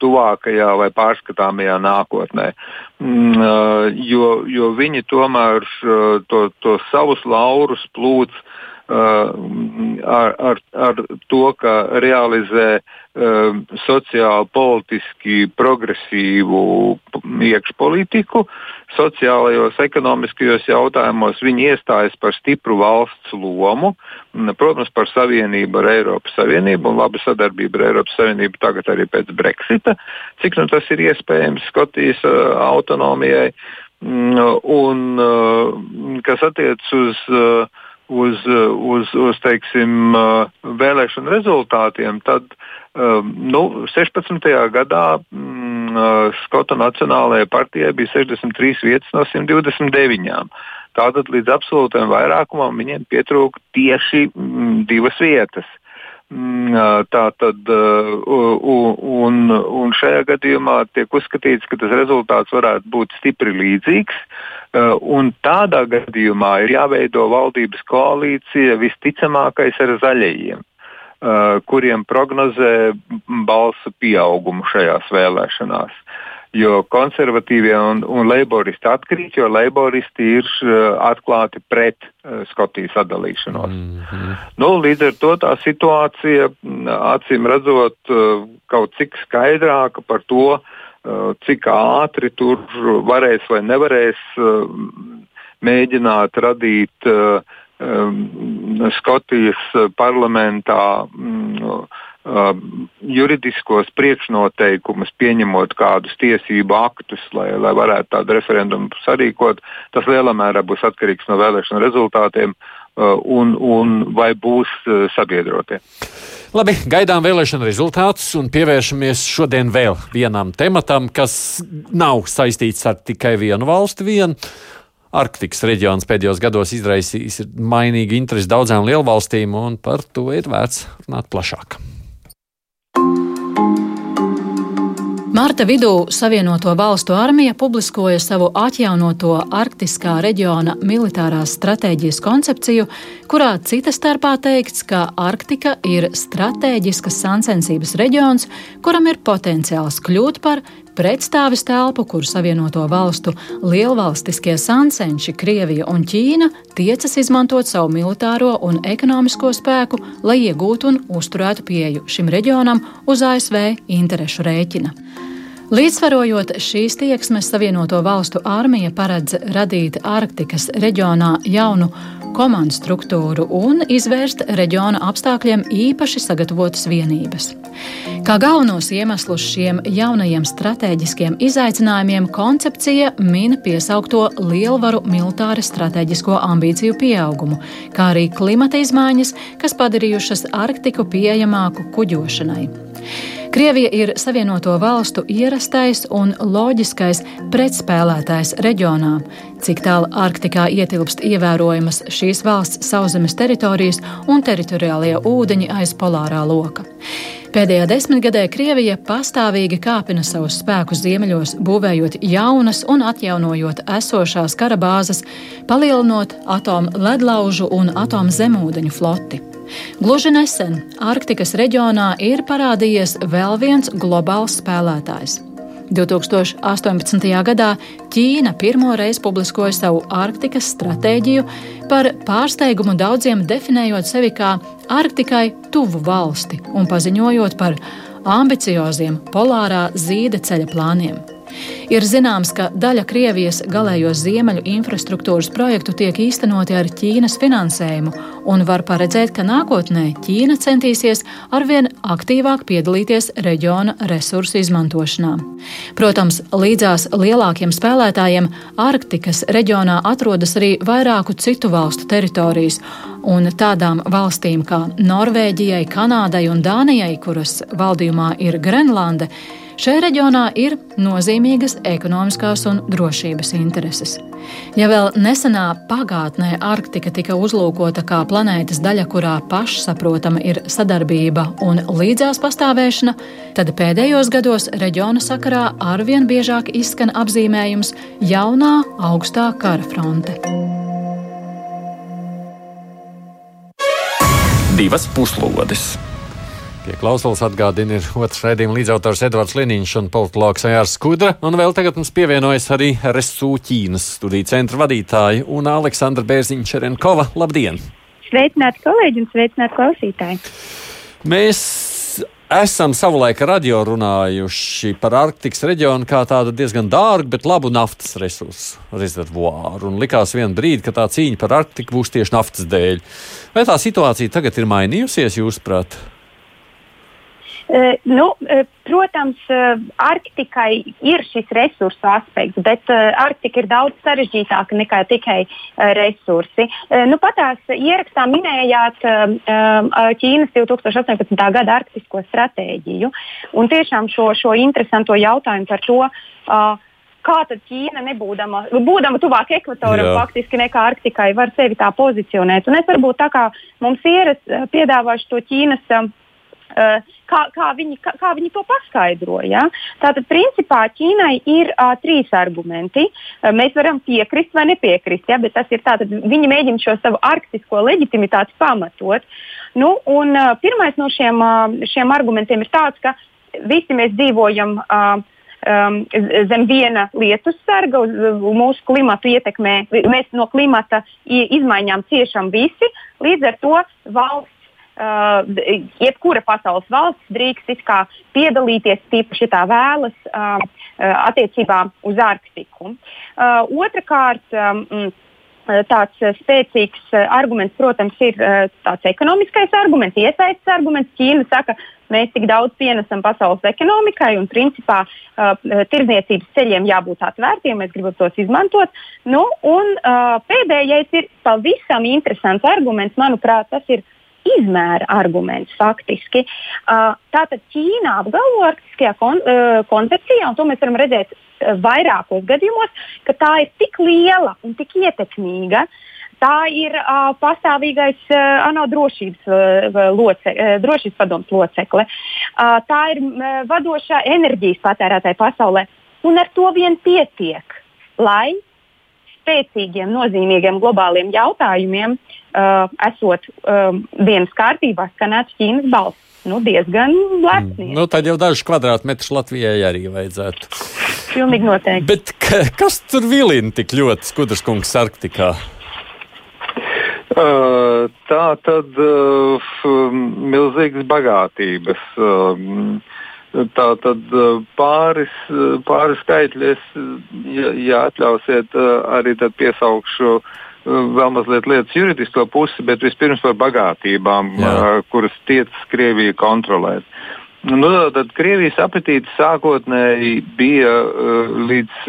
tuvākajā vai pārskatāmajā nākotnē. Mm, uh, jo, jo viņi tomēr to, to savus laurus plūc ar, ar, ar to, ka realizē um, sociāli, politiski progresīvu iekšpolitiku, sociālajos, ekonomiskajos jautājumos viņi iestājas par stipru valsts lomu, protams, par savienību ar Eiropas Savienību un labu sadarbību ar Eiropas Savienību tagad arī pēc Brexita, cik nu tas ir iespējams Skotijas uh, autonomijai. Un, uh, kas attiec uz uh, uz, uz, uz teiksim, vēlēšanu rezultātiem, tad nu, 16. gadā mm, Skotu Nacionālajai partijai bija 63 vietas no 129. Tātad līdz absolūtajam vairākumam viņiem pietrūka tieši mm, divas vietas. Mm, tā tad, un, un šajā gadījumā tiek uzskatīts, ka tas rezultāts varētu būt stipri līdzīgs. Un tādā gadījumā ir jāveido valdības koalīcija visticamākais ar zaļajiem, kuriem prognozē balsu pieaugumu šajās vēlēšanās jo konservatīvie un, un laboristi atkrīt, jo laboristi ir uh, atklāti pret uh, Skotijas atdalīšanos. Mm -hmm. nu, līdz ar to tā situācija, acīm redzot, uh, kaut cik skaidrāka par to, uh, cik ātri tur varēs vai nevarēs uh, mēģināt radīt uh, um, Skotijas parlamentā. Uh, juridiskos priekšnoteikumus, pieņemot kādus tiesību aktus, lai, lai varētu tādu referendumu sarīkot. Tas lielā mērā būs atkarīgs no vēlēšanu rezultātiem uh, un, un vai būs uh, sabiedrotie. Labi, gaidām vēlēšanu rezultātus un pievēršamies šodien vēl vienam tematam, kas nav saistīts ar tikai vienu valsti. Vienu. Arktikas reģions pēdējos gados izraisījis mainīgu interesi daudzām lielvalstīm, un par to ir vērts runāt plašāk. you Marta vidū Savienoto Valstu armija publiskoja savu atjaunoto Arktiskā reģiona militārās stratēģijas koncepciju, kurā cita starpā teikts, ka Arktika ir stratēģiskas sacensības reģions, kuram ir potenciāls kļūt par pretstāvis telpu, kur Savienoto Valstu lielvalstiskie sancenši Krievija un Ķīna tiecas izmantot savu militāro un ekonomisko spēku, lai iegūtu un uzturētu pieeju šim reģionam uz ASV interešu rēķina. Līdzsvarojot šīs tieksmes, Savienoto Valstu armija paredz radīt Arktikas reģionā jaunu komandu struktūru un izvērst reģiona apstākļiem īpaši sagatavotas vienības. Kā galvenos iemeslus šiem jaunajiem strateģiskiem izaicinājumiem koncepcija min piesaukto lielvaru militāri strateģisko ambīciju pieaugumu, kā arī klimata izmaiņas, kas padarījušas Arktiku pieejamāku kuģošanai. Krievija ir Savienoto valstu ierastais un loģiskais pretspēlētājs reģionā. Cik tālu Arktikā ietilpst ievērojamas šīs valsts sauszemes teritorijas un teritoriālie ūdeņi aiz polārā loka. Pēdējā desmitgadē Krievija pastāvīgi kāpina savus spēkus ziemeļos, būvējot jaunas un atjaunojot esošās karabāzes, palielinot atomu ledlaužu un atomu zemūdeņu floti. Gluži nesen Arktikas reģionā ir parādījies vēl viens globāls spēlētājs. 2018. gadā Ķīna pirmo reizi publiskoja savu Arktikas stratēģiju, par pārsteigumu daudziem definējot sevi kā Arktikai tuvu valsti un paziņojot par ambicioziem polārā zīda ceļa plāniem. Ir zināms, ka daļa Krievijas galējos ziemeļu infrastruktūras projektu tiek īstenoti ar Ķīnas finansējumu, un var paredzēt, ka nākotnē Ķīna centīsies arvien aktīvāk piedalīties reģiona resursu izmantošanā. Protams, līdzās lielākiem spēlētājiem Arktikas reģionā atrodas arī vairāku citu valstu teritorijas, un tādām valstīm kā Norvēģijai, Kanādai un Dānijai, kuras valdījumā ir Grenlande, Šajā reģionā ir nozīmīgas ekonomiskās un drošības intereses. Ja vēl nesenā pagātnē Arktika tika uzlūkota kā planētas daļa, kurā pašsaprotama ir sadarbība un līdzās pastāvēšana, tad pēdējos gados reģiona sakarā arvien biežāk izskan apzīmējums jaunā augstā kara fronte. Divas puslodes! Pie klausulas atgādina ir otrs raidījuma līdzautors Edvards Liniņš un politologs Ajārs Skudra, un vēl tagad mums pievienojas arī RSU Ķīnas studiju centra vadītāja un Aleksandra Bērziņa Čerenkova. Labdien! Sveicināti kolēģi un sveicināti klausītāji! Mēs esam savulaik radio runājuši par Arktikas reģionu kā tādu diezgan dārgu, bet labu naftas resursu rezervuāru. Un likās vienā brīdī, ka tā cīņa par Arktiku būs tieši naftas dēļ. Vai tā situācija tagad ir mainījusies, jūsuprāt? Uh, nu, uh, protams, uh, Arktikai ir šis resursu aspekts, bet Arktika ir daudz sarežģītāka nekā tikai resursi. Nu, Patās ierakstā minējāt Ķīnas 2018. gada arktisko stratēģiju un tiešām šo, šo interesanto jautājumu par to. Kā tad Ķīna, nebūdama, būdama tuvāk ekvatoram, Jā. faktiski nekā Arktikai, var sevi tā pozicionēt? Un es varbūt tā kā mums ieras piedāvāšu to Ķīnas uh, Eh, kā, kā, viņi, kā, kā viņi to paskaidroja. Tātad, principā, Ķīnai ir uh, trīs argumenti. Uh, mēs varam piekrist vai nepiekrist, ja, bet tas ir tātad, viņi mēģina šo savu arktisko leģitimitāti pamatot. Nu, un, uh, pirmais no šiem, uh, šiem argumentiem ir tāds, ka visi mēs dzīvojam. Uh, um, zem viena lietus sarga, mūsu klimatu ietekmē. Mēs no klimata izmaiņām ciešam visi. Līdz ar to valsts uh, jebkura pasaules valsts drīkst piedalīties, tīpaši, tā vēlas, uh, attiecībā uz Arktiku. Uh, Otrakārt, um, tāds spēcīgs arguments, protams, ir tāds ekonomiskais arguments, iesaistīts arguments. Ķīna saka, mēs tik daudz pienesam pasaules ekonomikai un, principā, uh, tirdzniecības ceļiem jābūt atvērtiem, mēs gribam tos izmantot. Nu, un uh, pēdējais ir pavisam interesants arguments, manuprāt, tas ir izmēra arguments faktiski. Uh, tātad Ķīna apgalvo arktiskajā kon, uh, koncepcijā, un to mēs varam redzēt uh, vairākos gadījumos, ka tā ir tik liela un tik ietekmīga. Tā ir uh, pastāvīgais uh, ANO drošības, uh, loce, uh, drošības padoms locekle. Uh, tā ir uh, vadošā enerģijas patērētāja pasaulē. Un ar to vien pietiek, lai spēcīgiem, nozīmīgiem globāliem jautājumiem, uh, esot um, dienas kārtībā, skanētu Ķīnas balss. Nu, diezgan lepni. Mm. Nu, tad jau dažus kvadrātmetrus Latvijai arī vajadzētu. Pilnīgi noteikti. Bet kas tur vilina tik ļoti skudrskungs Arktikā? Uh, tā tad uh, milzīgas bagātības. Uh, Tā tad uh, pāris, uh, pāris skaitļi, es, ja, ja atļausiet, uh, arī piesaukšu vēl mazliet lietas juridisko pusi, bet vispirms par bagātībām, Jā. kuras tiecas Krievija kontrolēt. Nu, tad Krievijas apetīte sākotnēji bija līdz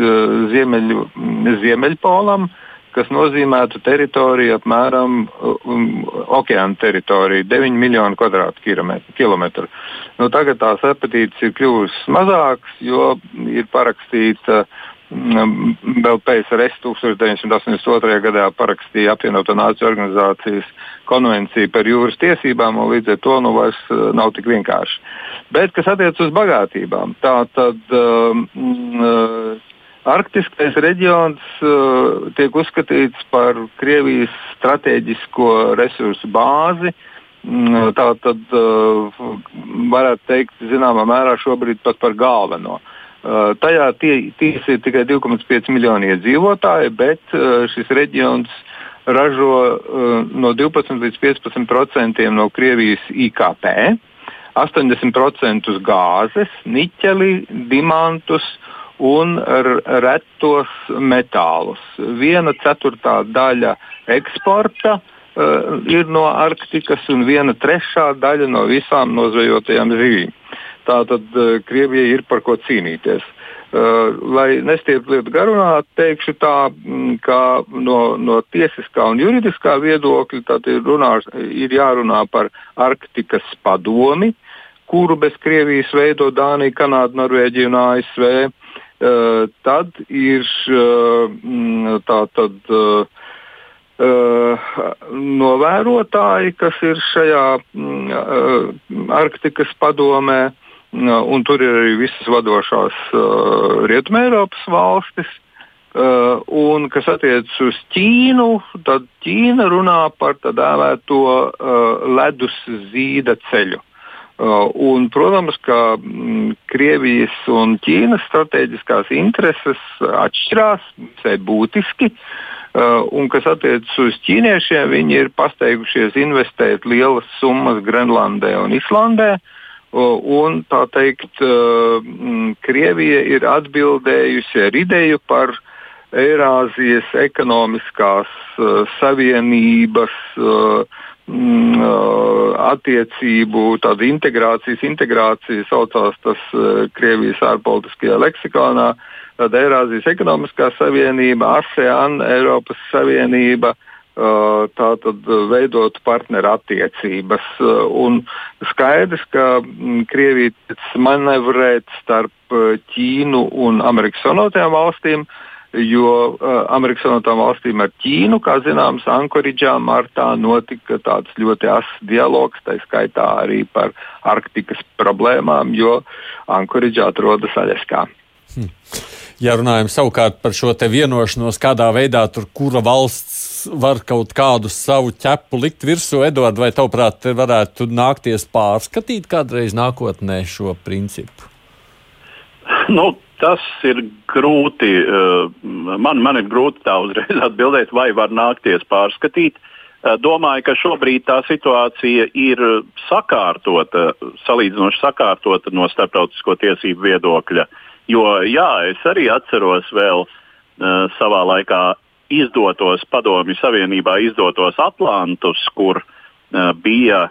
ziemeļu, Ziemeļpolam, kas nozīmētu teritoriju apmēram um, okeāna teritoriju, 9 miljonu kvadrātkilometru. Nu, tagad tās apetītes ir kļuvušas mazākas, jo ir parakstīta. Um, vēl PSRS 1982. gadā parakstīja apvienoto nāciju organizācijas konvenciju par jūras tiesībām, un līdz ar to nu vairs uh, nav tik vienkārši. Bet, kas attiecas uz bagātībām, tā tad um, uh, Arktiskais reģions uh, tiek uzskatīts par Krievijas strateģisko resursu bāzi. Mm, tā tad uh, varētu teikt, zināmā mērā šobrīd pat par galveno. Uh, tajā tie, tiesa ir tikai 2,5 miljoni iedzīvotāji, bet uh, šis reģions ražo uh, no 12 līdz 15 procentiem no Krievijas IKP, 80% gāzes, niķeli, dimantus un retos metālus. Viena ceturtā daļa eksporta uh, ir no Arktikas un viena trešā daļa no visām nozvejotajām zivīm. Tātad uh, Krievijai ir par ko cīnīties. Uh, lai nestieptu lietu garumā, teikšu tā, mm, ka no, no tiesiskā un juridiskā viedokļa ir, runā, ir jārunā par Arktikas padomi, kuru bez Krievijas veido Dānija, Kanāda, Norvēģija un ASV. Uh, tad ir uh, tā tad. Uh, Uh, novērotāji, kas ir šajā uh, Arktikas padomē, un tur ir arī visas vadošās uh, Rietumēropas valstis. Uh, un kas attiecas uz Ķīnu, tad Ķīna runā par tā dēvēto uh, ledus zīda ceļu. Uh, un, protams, ka mm, Krievijas un Ķīnas strateģiskās intereses atšķirās būtiski. Uh, un, kas attiecas uz ķīniešiem, viņi ir pasteigušies investēt lielas summas Grenlandē un Islandē. Uh, Un tā teikt, Krievija ir atbildējusi ar ideju par Eirāzijas ekonomiskās savienības attiecību, tādu integrācijas, integrāciju saucās tas Krievijas ārpolitiskajā leksikānā. Tad Eirāzijas ekonomiskā savienība, ASEAN, Eiropas Savienība, uh, tātad veidot partneru attiecības. Un skaidrs, ka Krievija manevrēt starp Ķīnu un Amerikas Savienotajām valstīm, jo Amerikas Savienotām valstīm ar Ķīnu, kā zināms, Ankoridžā martā notika tāds ļoti ass dialogs, tā skaitā arī par Arktikas problēmām, jo Ankoridžā atrodas Aļaskā. Hmm. Ja runājam savukārt par šo vienošanos, kādā veidā tur kura valsts var kaut kādu savu ķepu likt virsū, Edvard, vai tavuprāt, varētu nākties pārskatīt kādreiz nākotnē šo principu? Nu, tas ir grūti. Eh, man, man ir grūti tā uzreiz atbildēt, vai var nākties pārskatīt. Eh, domāju, ka šobrīd tā situācija ir sakārtota, salīdzinoši sakārtota no starptautisko tiesību viedokļa. Jo jā, es arī atceros vēl uh, savā laikā izdotos padomju savienībā izdotos Atlantus, kur uh, bija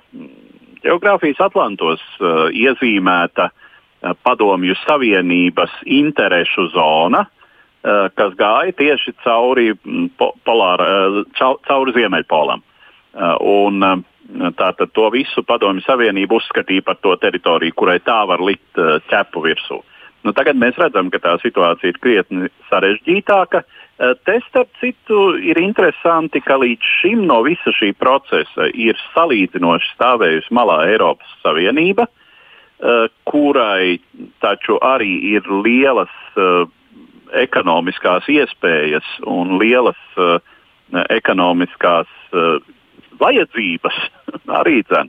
geogrāfijas Atlantos uh, iezīmēta uh, padomju savienības interešu zona, uh, kas gāja tieši cauri, po, polāra, uh, cauri Ziemeļpolam. Uh, un, uh, Tātad to visu padomju savienību uzskatīja par to teritoriju, kurai tā var likt uh, ķepu virsū. Nu, tagad mēs redzam, ka tā situācija ir krietni sarežģītāka. Eh, te, starp citu, ir interesanti, ka līdz šim no visa šī procesa ir salīdzinoši stāvējusi malā Eiropas Savienība, eh, kurai taču arī ir lielas eh, ekonomiskās iespējas un lielas ekonomiskās vajadzības arī. Uh,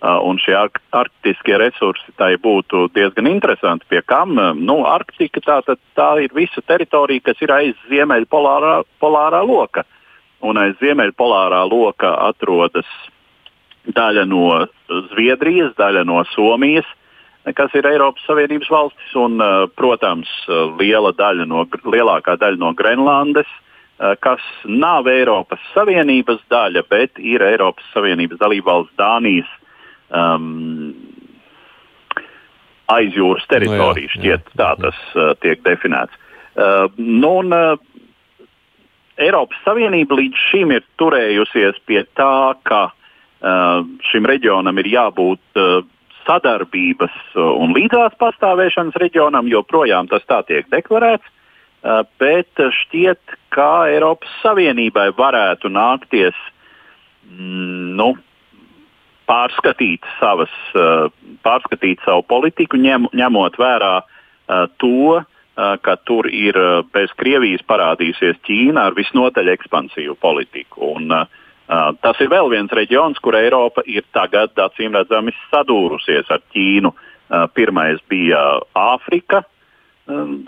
un šie arktiskie resursi tai būtu diezgan interesanti. Pie kam? Nu, Arktika tā, tā ir visa teritorija, kas ir aiz ziemeļpolārā polārā loka. Un aiz ziemeļpolārā loka atrodas daļa no Zviedrijas, daļa no Somijas, kas ir Eiropas Savienības valstis, un, uh, protams, liela daļa no, lielākā daļa no Grenlandes, kas nav Eiropas Savienības daļa, bet ir Eiropas Savienības dalībvalsts Dānijas um, aizjūras teritorija. No jā, šķiet, jā, tā tas uh, tiek definēts. Uh, nu, un, uh, Eiropas Savienība līdz šim ir turējusies pie tā, ka uh, šim reģionam ir jābūt uh, sadarbības un līdzās pastāvēšanas reģionam, joprojām tas tā tiek deklarēts. Uh, bet šķiet, ka Eiropas Savienībai varētu nākties mm, nu, pārskatīt, savas, eh, pārskatīt savu politiku, ņem, ņemot vērā to, ka tur ir bez Krievijas parādījusies Ķīna ar visnotaļ ekspansīvu politiku. Un, uh, tas ir vēl viens reģions, kur Eiropa ir tagad acīm redzami sadūrusies ar Ķīnu. Uh, pirmais bija Āfrika,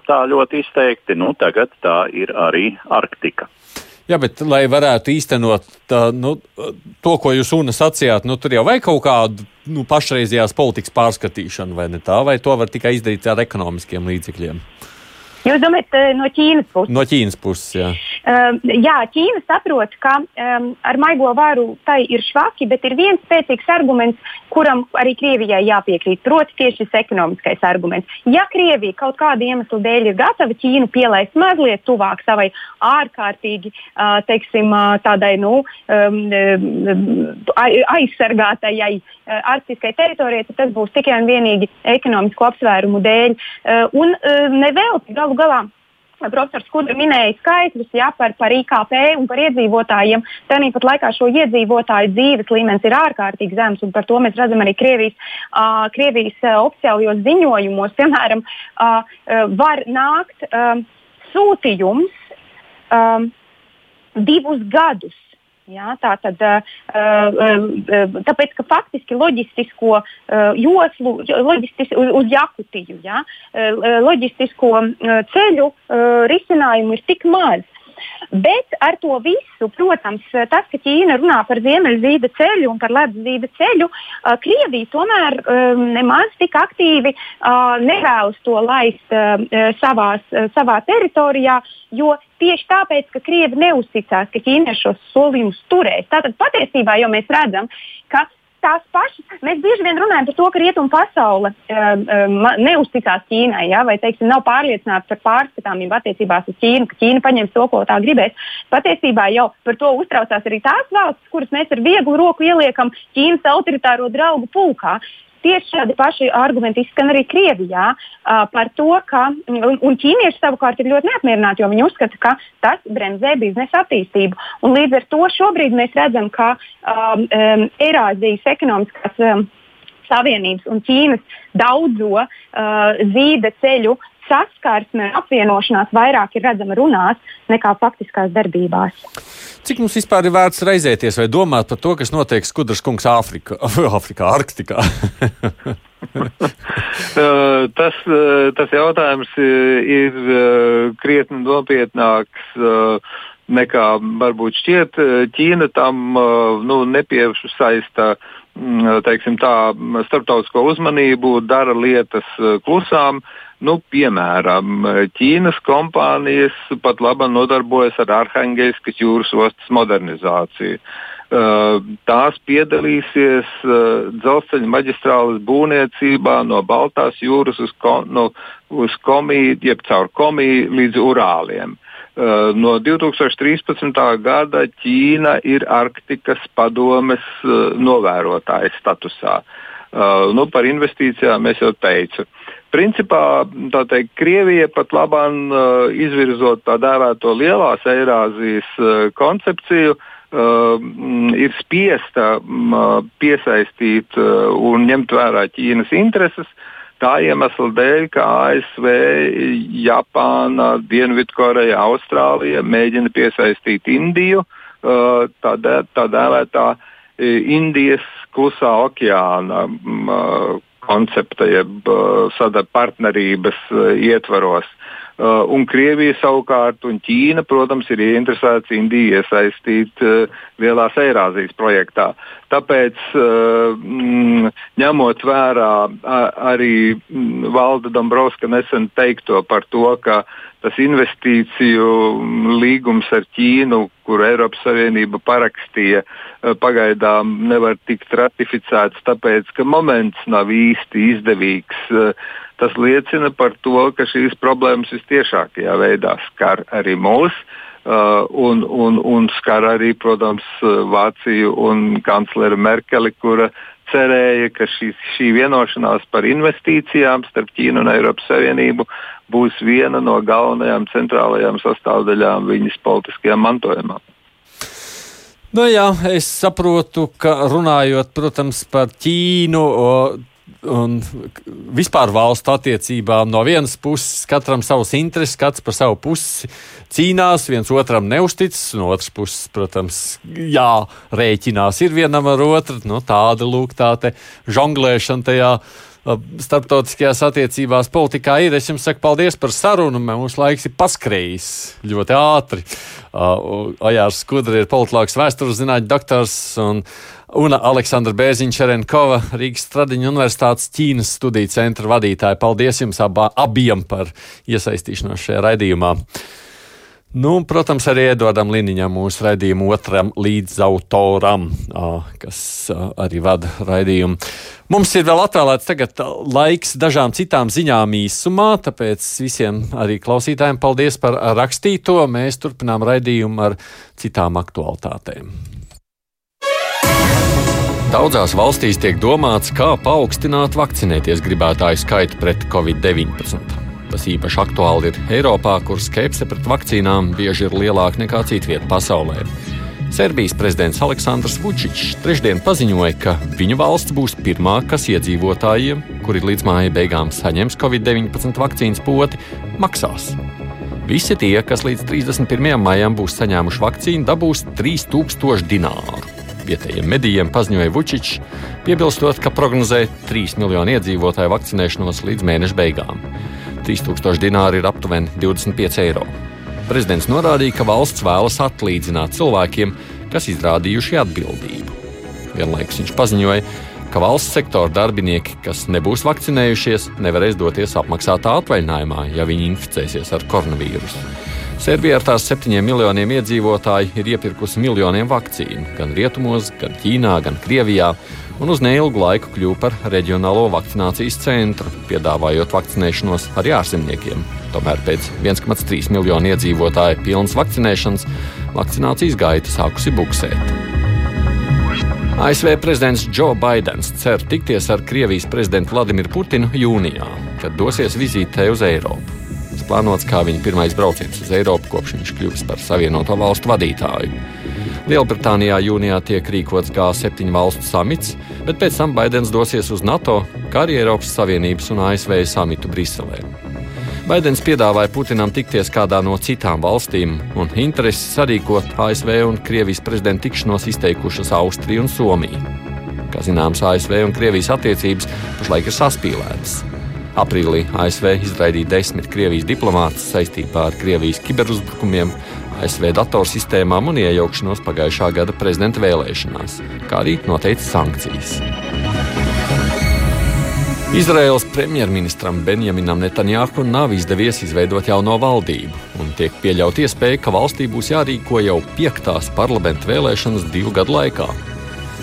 tā ļoti izteikti, nu, tagad tā ir arī Arktika. Jā, bet, lai varētu īstenot tā, nu, to, ko jūs UNA sacījāt, nu, tur jau vajag kaut kādu nu, pašreizējās politikas pārskatīšanu, vai ne tā, vai to var tikai izdarīt ar ekonomiskiem līdzekļiem? Jūs domājat, uh, no Ķīnas puses? No Ķīnas puses, jā. Uh, jā, Ķīna saprot, ka um, ar maigo varu tai ir švaki, bet ir viens spēcīgs arguments, kuram arī Krievijai jāpiekrīt. Proti, tieši šis ekonomiskais arguments. Ja Krievija kaut kāda iemesla dēļ ir gatava Ķīnu pielaist mazliet tuvāk savai ārkārtīgi, uh, teiksim, uh, tādai nu, um, aizsargātajai arktiskai teritorijai, tad tas būs tikai un vienīgi ekonomisku apsvērumu dēļ. Un nevelti galu galā profesors Skudra minēja skaitļus ja, par, par IKP un par iedzīvotājiem. Tāpat laikā šo iedzīvotāju dzīves līmenis ir ārkārtīgi zems, un par to mēs redzam arī Krievijas, uh, Krievijas uh, oficiālajos ziņojumos. Piemēram, uh, var nākt uh, sūtījums um, divus gadus Jā, tā tad, tāpēc, ka faktiski loģistisko joslu, loģistis, uz Jakutiju, jā, loģistisko ceļu risinājumu ir tik maz. Bet ar to visu, protams, tas, ka Ķīna runā par ziemeļzīda ceļu un par leduszīda ceļu, uh, Krievija tomēr um, nemaz tik aktīvi uh, nevēlas to laist uh, savās, uh, savā teritorijā, jo tieši tāpēc, ka Krievi neuzticās, ka ķīnieši šos solījumus turēs. Tātad patiesībā jau mēs redzam, ka tās pašas. Mēs bieži vien runājam par to, ka rietumu pasaule um, um, neusticās Ķīnai, ja, vai teiksim, nav pārliecināta par pārskatāmību attiecībās uz Ķīnu, ka Ķīna paņems to, ko tā gribēs. Patiesībā jau par to uztraucās arī tās valstis, kuras mēs ar vieglu roku ieliekam Ķīnas autoritāro draugu pulkā. Tieši šādi paši argumenti izskan arī Krievijā uh, par to, ka un, un ķīnieši savukārt ir ļoti neapmierināti, jo viņi uzskata, ka tas bremzē biznesa attīstību. Un līdz ar to šobrīd mēs redzam, ka um, um, Eirāzijas ekonomiskās um, savienības un Ķīnas daudzo uh, zīda ceļu saskarsme un apvienošanās vairāk ir redzama runās nekā faktiskās darbībās. Cik mums vispār ir vērts reizēties vai domāt par to, kas notiek Skudras kungs Āfrikā, Āfrikā Arktikā? tas, tas jautājums ir krietni nopietnāks nekā varbūt šķiet. Ķīna tam nu, nepiesaista teiksim, tā, starptautisko uzmanību, dara lietas klusām. Nu, piemēram, Ķīnas kompānijas pat labi nodarbojas ar Arhangelskas jūras ostas modernizāciju. Uh, tās piedalīsies uh, dzelzceļa maģistrāles būvniecībā no Baltās jūras uz, ko, no, uz Komiju, jeb caur Komiju līdz Urāliem. Uh, no 2013. gada Ķīna ir Arktikas padomes novērotājas statusā. Nu, par investīcijām es jau teicu. Principā teikt, Krievija pat labāk uh, izvirzot tā dēvēto lielās Eirāzijas uh, koncepciju, uh, ir spiesta uh, piesaistīt uh, un ņemt vērā Ķīnas intereses. Tā iemesla dēļ, ka ASV, Japāna, Dienvidkoreja, Austrālija mēģina piesaistīt Indiju, uh, tā, dē, tā dēvētā uh, Indijas klusā okeāna. Uh, koncepta, jeb uh, sada partnerības uh, ietvaros. Uh, un Krievija savukārt un Ķīna, protams, ir ieinteresēts Indiju iesaistīt Lielās Eirāzijas projektā. Tāpēc, mm, ņemot vērā arī mm, Valda Dombrovska nesen teikto par to, ka tas investīciju līgums ar Ķīnu, kur Eiropas Savienība parakstīja, uh, pagaidām nevar tikt ratificēts, tāpēc, ka moments nav īsti izdevīgs. Uh, Tas liecina par to, ka šīs problēmas visciešākajā veidā skar arī mūs. Uh, un, un, un skar arī, protams, Vāciju un kanclere Merkeli, kura cerēja, ka šī, šī vienošanās par investīcijām starp Ķīnu un Eiropas Savienību būs viena no galvenajām centrālajām sastāvdaļām viņas politiskajā mantojumā. Nu jā, es saprotu, ka runājot, protams, par Ķīnu, un vispār valstu attiecībām. No vienas puses, katram savs intereses, katrs par savu pusi cīnās, viens otram neusticas, no otras puses, protams, jā, rēķinās ir vienam ar otru. Nu, tāda lūk, tā žonglēšana tajā starptautiskajās attiecībās, politikā ir. Es jums saku paldies par sarunu. Mūsu laiks ir paskrējis ļoti ātri. Uh, Ojārs Skudra ir politologs, vēstures zinātņu doktors un Un Aleksandra Bērziņš Čerenkova, Rīgas Stradiņa Universitātes Ķīnas studiju centra vadītāja. Paldies jums abā, abiem par iesaistīšanos šajā raidījumā. Nu, protams, arī Edvardam Liniņam, mūsu raidījuma otram līdzautoram, kas arī vada raidījumu. Mums ir vēl atvēlēts tagad laiks dažām citām ziņām īsumā, tāpēc visiem arī klausītājiem paldies par rakstīto. Mēs turpinām raidījumu ar citām aktualitātēm. Daudzās valstīs tiek domāts, kā paaugstināt vakcinēties gribētāju skaitu pret covid-19. Tas īpaši aktuāli ir Eiropā, kur skepse pret vakcīnām bieži ir lielāka nekā citvietā pasaulē. Serbijas prezidents Aleksandrs Vučičs trešdien paziņoja, ka viņa valsts būs pirmā, kas iedzīvotājiem, kuri līdz māja beigām saņems Covid-19 vakcīnas poti, maksās. Visi tie, kas līdz 31. maijam būs saņēmuši vakcīnu, dabūs 3000 dināru vietējiem medijiem paziņoja Vučičs, piebilstot, ka prognozē 3 miljonu iedzīvotāju vakcinēšanos līdz mēneša beigām. 3000 dināri ir aptuveni 25 eiro. Prezidents norādīja, ka valsts vēlas atlīdzināt cilvēkiem, kas izrādījuši atbildību. Vienlaikus viņš paziņoja, ka valsts sektora darbinieki, kas nebūs vakcinējušies, nevarēs doties apmaksātā atvaļinājumā, ja viņi inficēsies ar koronavīrusu. Serbija ar tās septiņiem miljoniem iedzīvotāju ir iepirkusi miljoniem vakcīnu gan rietumos, gan Ķīnā, gan Krievijā, un uz neilgu laiku kļuva par reģionālo vakcinācijas centru, piedāvājot vakcinēšanos arī ārzemniekiem. Tomēr pēc 1,3 miljonu iedzīvotāju pilnas vakcinēšanas vakcinācijas gaita sākusi buksēt. ASV prezidents Joe Bidenis cer tikties ar Krievijas prezidentu Vladimiru Putinu jūnijā, kad dosies vizītē uz Eiropu plānots kā viņa pirmais brauciens uz Eiropu, kopš viņš kļuvis par Savienoto valstu vadītāju. Lielbritānijā jūnijā tiek rīkots G7 valstu samits, bet pēc tam Baidens dosies uz NATO, kā arī Eiropas Savienības un ASV samitu Briselē. Baidens piedāvāja Putinam tikties kādā no citām valstīm, un interesi sarīkot ASV un Krievijas prezidenta tikšanos izteikušas Austrija un Somija. Kā zināms, ASV un Krievijas attiecības pašlaik ir saspīlētas. Aprīlī ASV izraidīja desmit Krievijas diplomātus saistībā ar Krievijas kiberuzbrukumiem, ASV datorsistēmām un iejaukšanos pagājušā gada prezidenta vēlēšanās, kā arī noteica sankcijas. Izraels premjerministram Benjaminam Netanjahu nav izdevies izveidot jauno valdību, un tiek pieļaut iespēja, ka valstī būs jārīko jau piektās parlamenta vēlēšanas divu gadu laikā.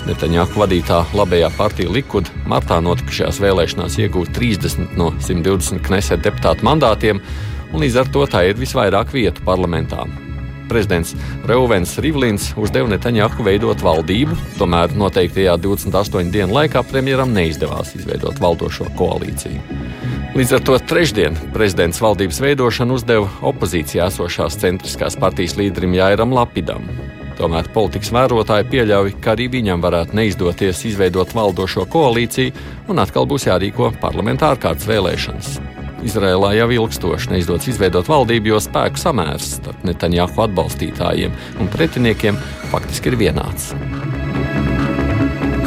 Netaņāku vadītā labējā partija Likud martā notikušajās vēlēšanās iegūta 30 no 120 kneset deputātu mandātiem, un līdz ar to tā ir visvairāk vietu parlamentā. Prezidents Reuvens Rivlins uzdeva Netaņāku veidot valdību, tomēr noteiktajā 28 dienu laikā premjeram neizdevās izveidot valdošo koalīciju. Līdz ar to trešdien prezidents valdības veidošanu uzdeva opozīcijā esošās centriskās partijas līderim Jairam Lapidam. Tomēr politikas vērotāji pieļauj, ka arī viņam varētu neizdoties izveidot valdošo koalīciju un atkal būs jārīko parlamentāra kārtas vēlēšanas. Izrēlā jau ilgstoši neizdodas izveidot valdību, jo spēku samērs starp Netanjahu atbalstītājiem un pretiniekiem faktiski ir vienāds.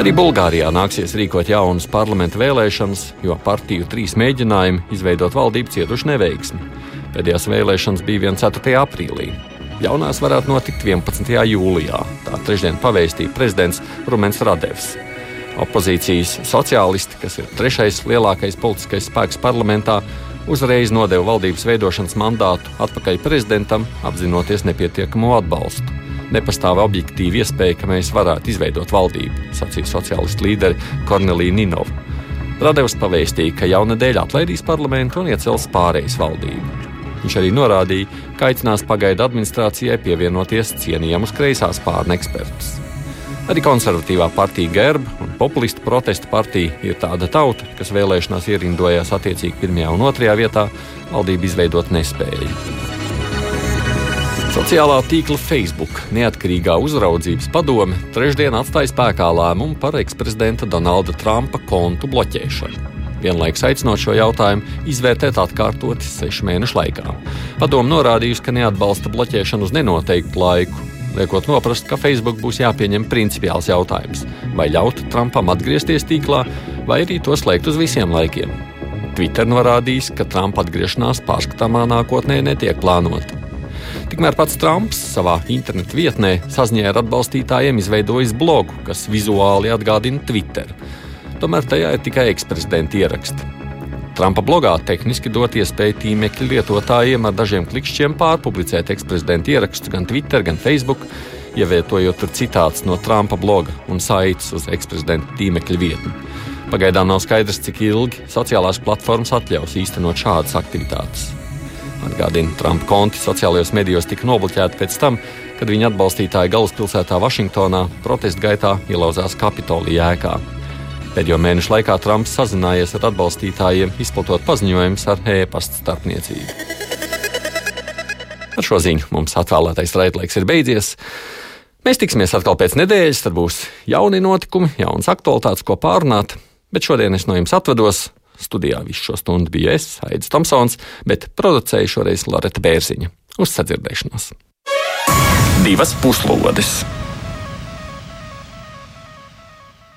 Arī Bulgārijā nāksies rīkot jaunas parlamenta vēlēšanas, jo partiju trīs mēģinājumi izveidot valdību cietuši neveiksmi. Pēdējās vēlēšanas bija 4. aprīlī. Jaunās varētu notikt 11. jūlijā. Tā trešdien pavēstīja prezidents Rumens Radevs. Opozīcijas sociālisti, kas ir trešais lielākais politiskais spēks parlamentā, uzreiz nodeva valdības veidošanas mandātu atpakaļ prezidentam, apzinoties nepietiekamo atbalstu. Nepastāv objektīva iespēja, ka mēs varētu izveidot valdību, sacīja sociālistu līderi Kornelija Ninova. Radevs pavēstīja, ka jaunadēļ atlaidīs parlamentu un iecels pārējais valdību. Viņš arī norādīja, ka aicinās pagaidu administrācijai pievienoties cienījamus kreisās pārne ekspertus. Arī konservatīvā partija Gerba un populistu protesta partija ir tāda tauta, kas vēlēšanās ierindojās attiecīgi pirmajā un otrajā vietā, valdību izveidot nespēja. Sociālā tīkla Facebook neatkarīgā uzraudzības padome trešdien atstāja spēkā lēmumu par eksprezidenta Donalda Trumpa kontu bloķēšanu vienlaikus aicinot šo jautājumu izvērtēt atkārtoti sešu mēnešu laikā. Padomu norādījusi, ka neatbalsta bloķēšanu uz nenoteiktu laiku. Liekot noprast, ka Facebook būs jāpieņem principiāls jautājums, vai ļaut Trumpam atgriezties tīklā, vai arī to slēgt uz visiem laikiem. Twitter norādījis, ka Trumpa atgriešanās pārskatāmā nākotnē netiek plānota. Tikmēr pats Trumps savā internetu vietnē saziņā ar atbalstītājiem izveidojis blogu, kas vizuāli atgādina Twitter. Tomēr tajā ir tikai eksprezidenta ieraksti. Trumpa blogā tehniski dot iespēju tīmekļa lietotājiem ar dažiem klikšķiem pārpublicēt eksprezidenta ierakstus gan Twitter, gan Facebook, ievietojot tur citāts no Trumpa bloga un saites uz eksprezidenta tīmekļa vietni. Pagaidām nav skaidrs, cik ilgi sociālās platformas atļaus īstenot šādas aktivitātes. Atgādina, Trumpa konti sociālajos medijos tika nobloķēti pēc tam, kad viņa atbalstītāji galvaspilsētā Vašingtonā protesta gaitā ielauzās Kapitolija ēkā. Pēdējo mēnešu laikā Trumps sazinājies ar atbalstītājiem, izplatot paziņojumus ar e-pasta starpniecību. Ar šo ziņu mums atvēlētais raidlaiks ir beidzies. Mēs tiksimies atkal pēc nedēļas, tad būs jauni notikumi, jaunas aktualitātes, ko pārunāt. Bet šodien es no jums atvados. Studijā visu šo stundu biju es, Aits Tomsons, bet producēju šoreiz Loreta Bērziņa. Uz sadzirdēšanos! Divas puslodes!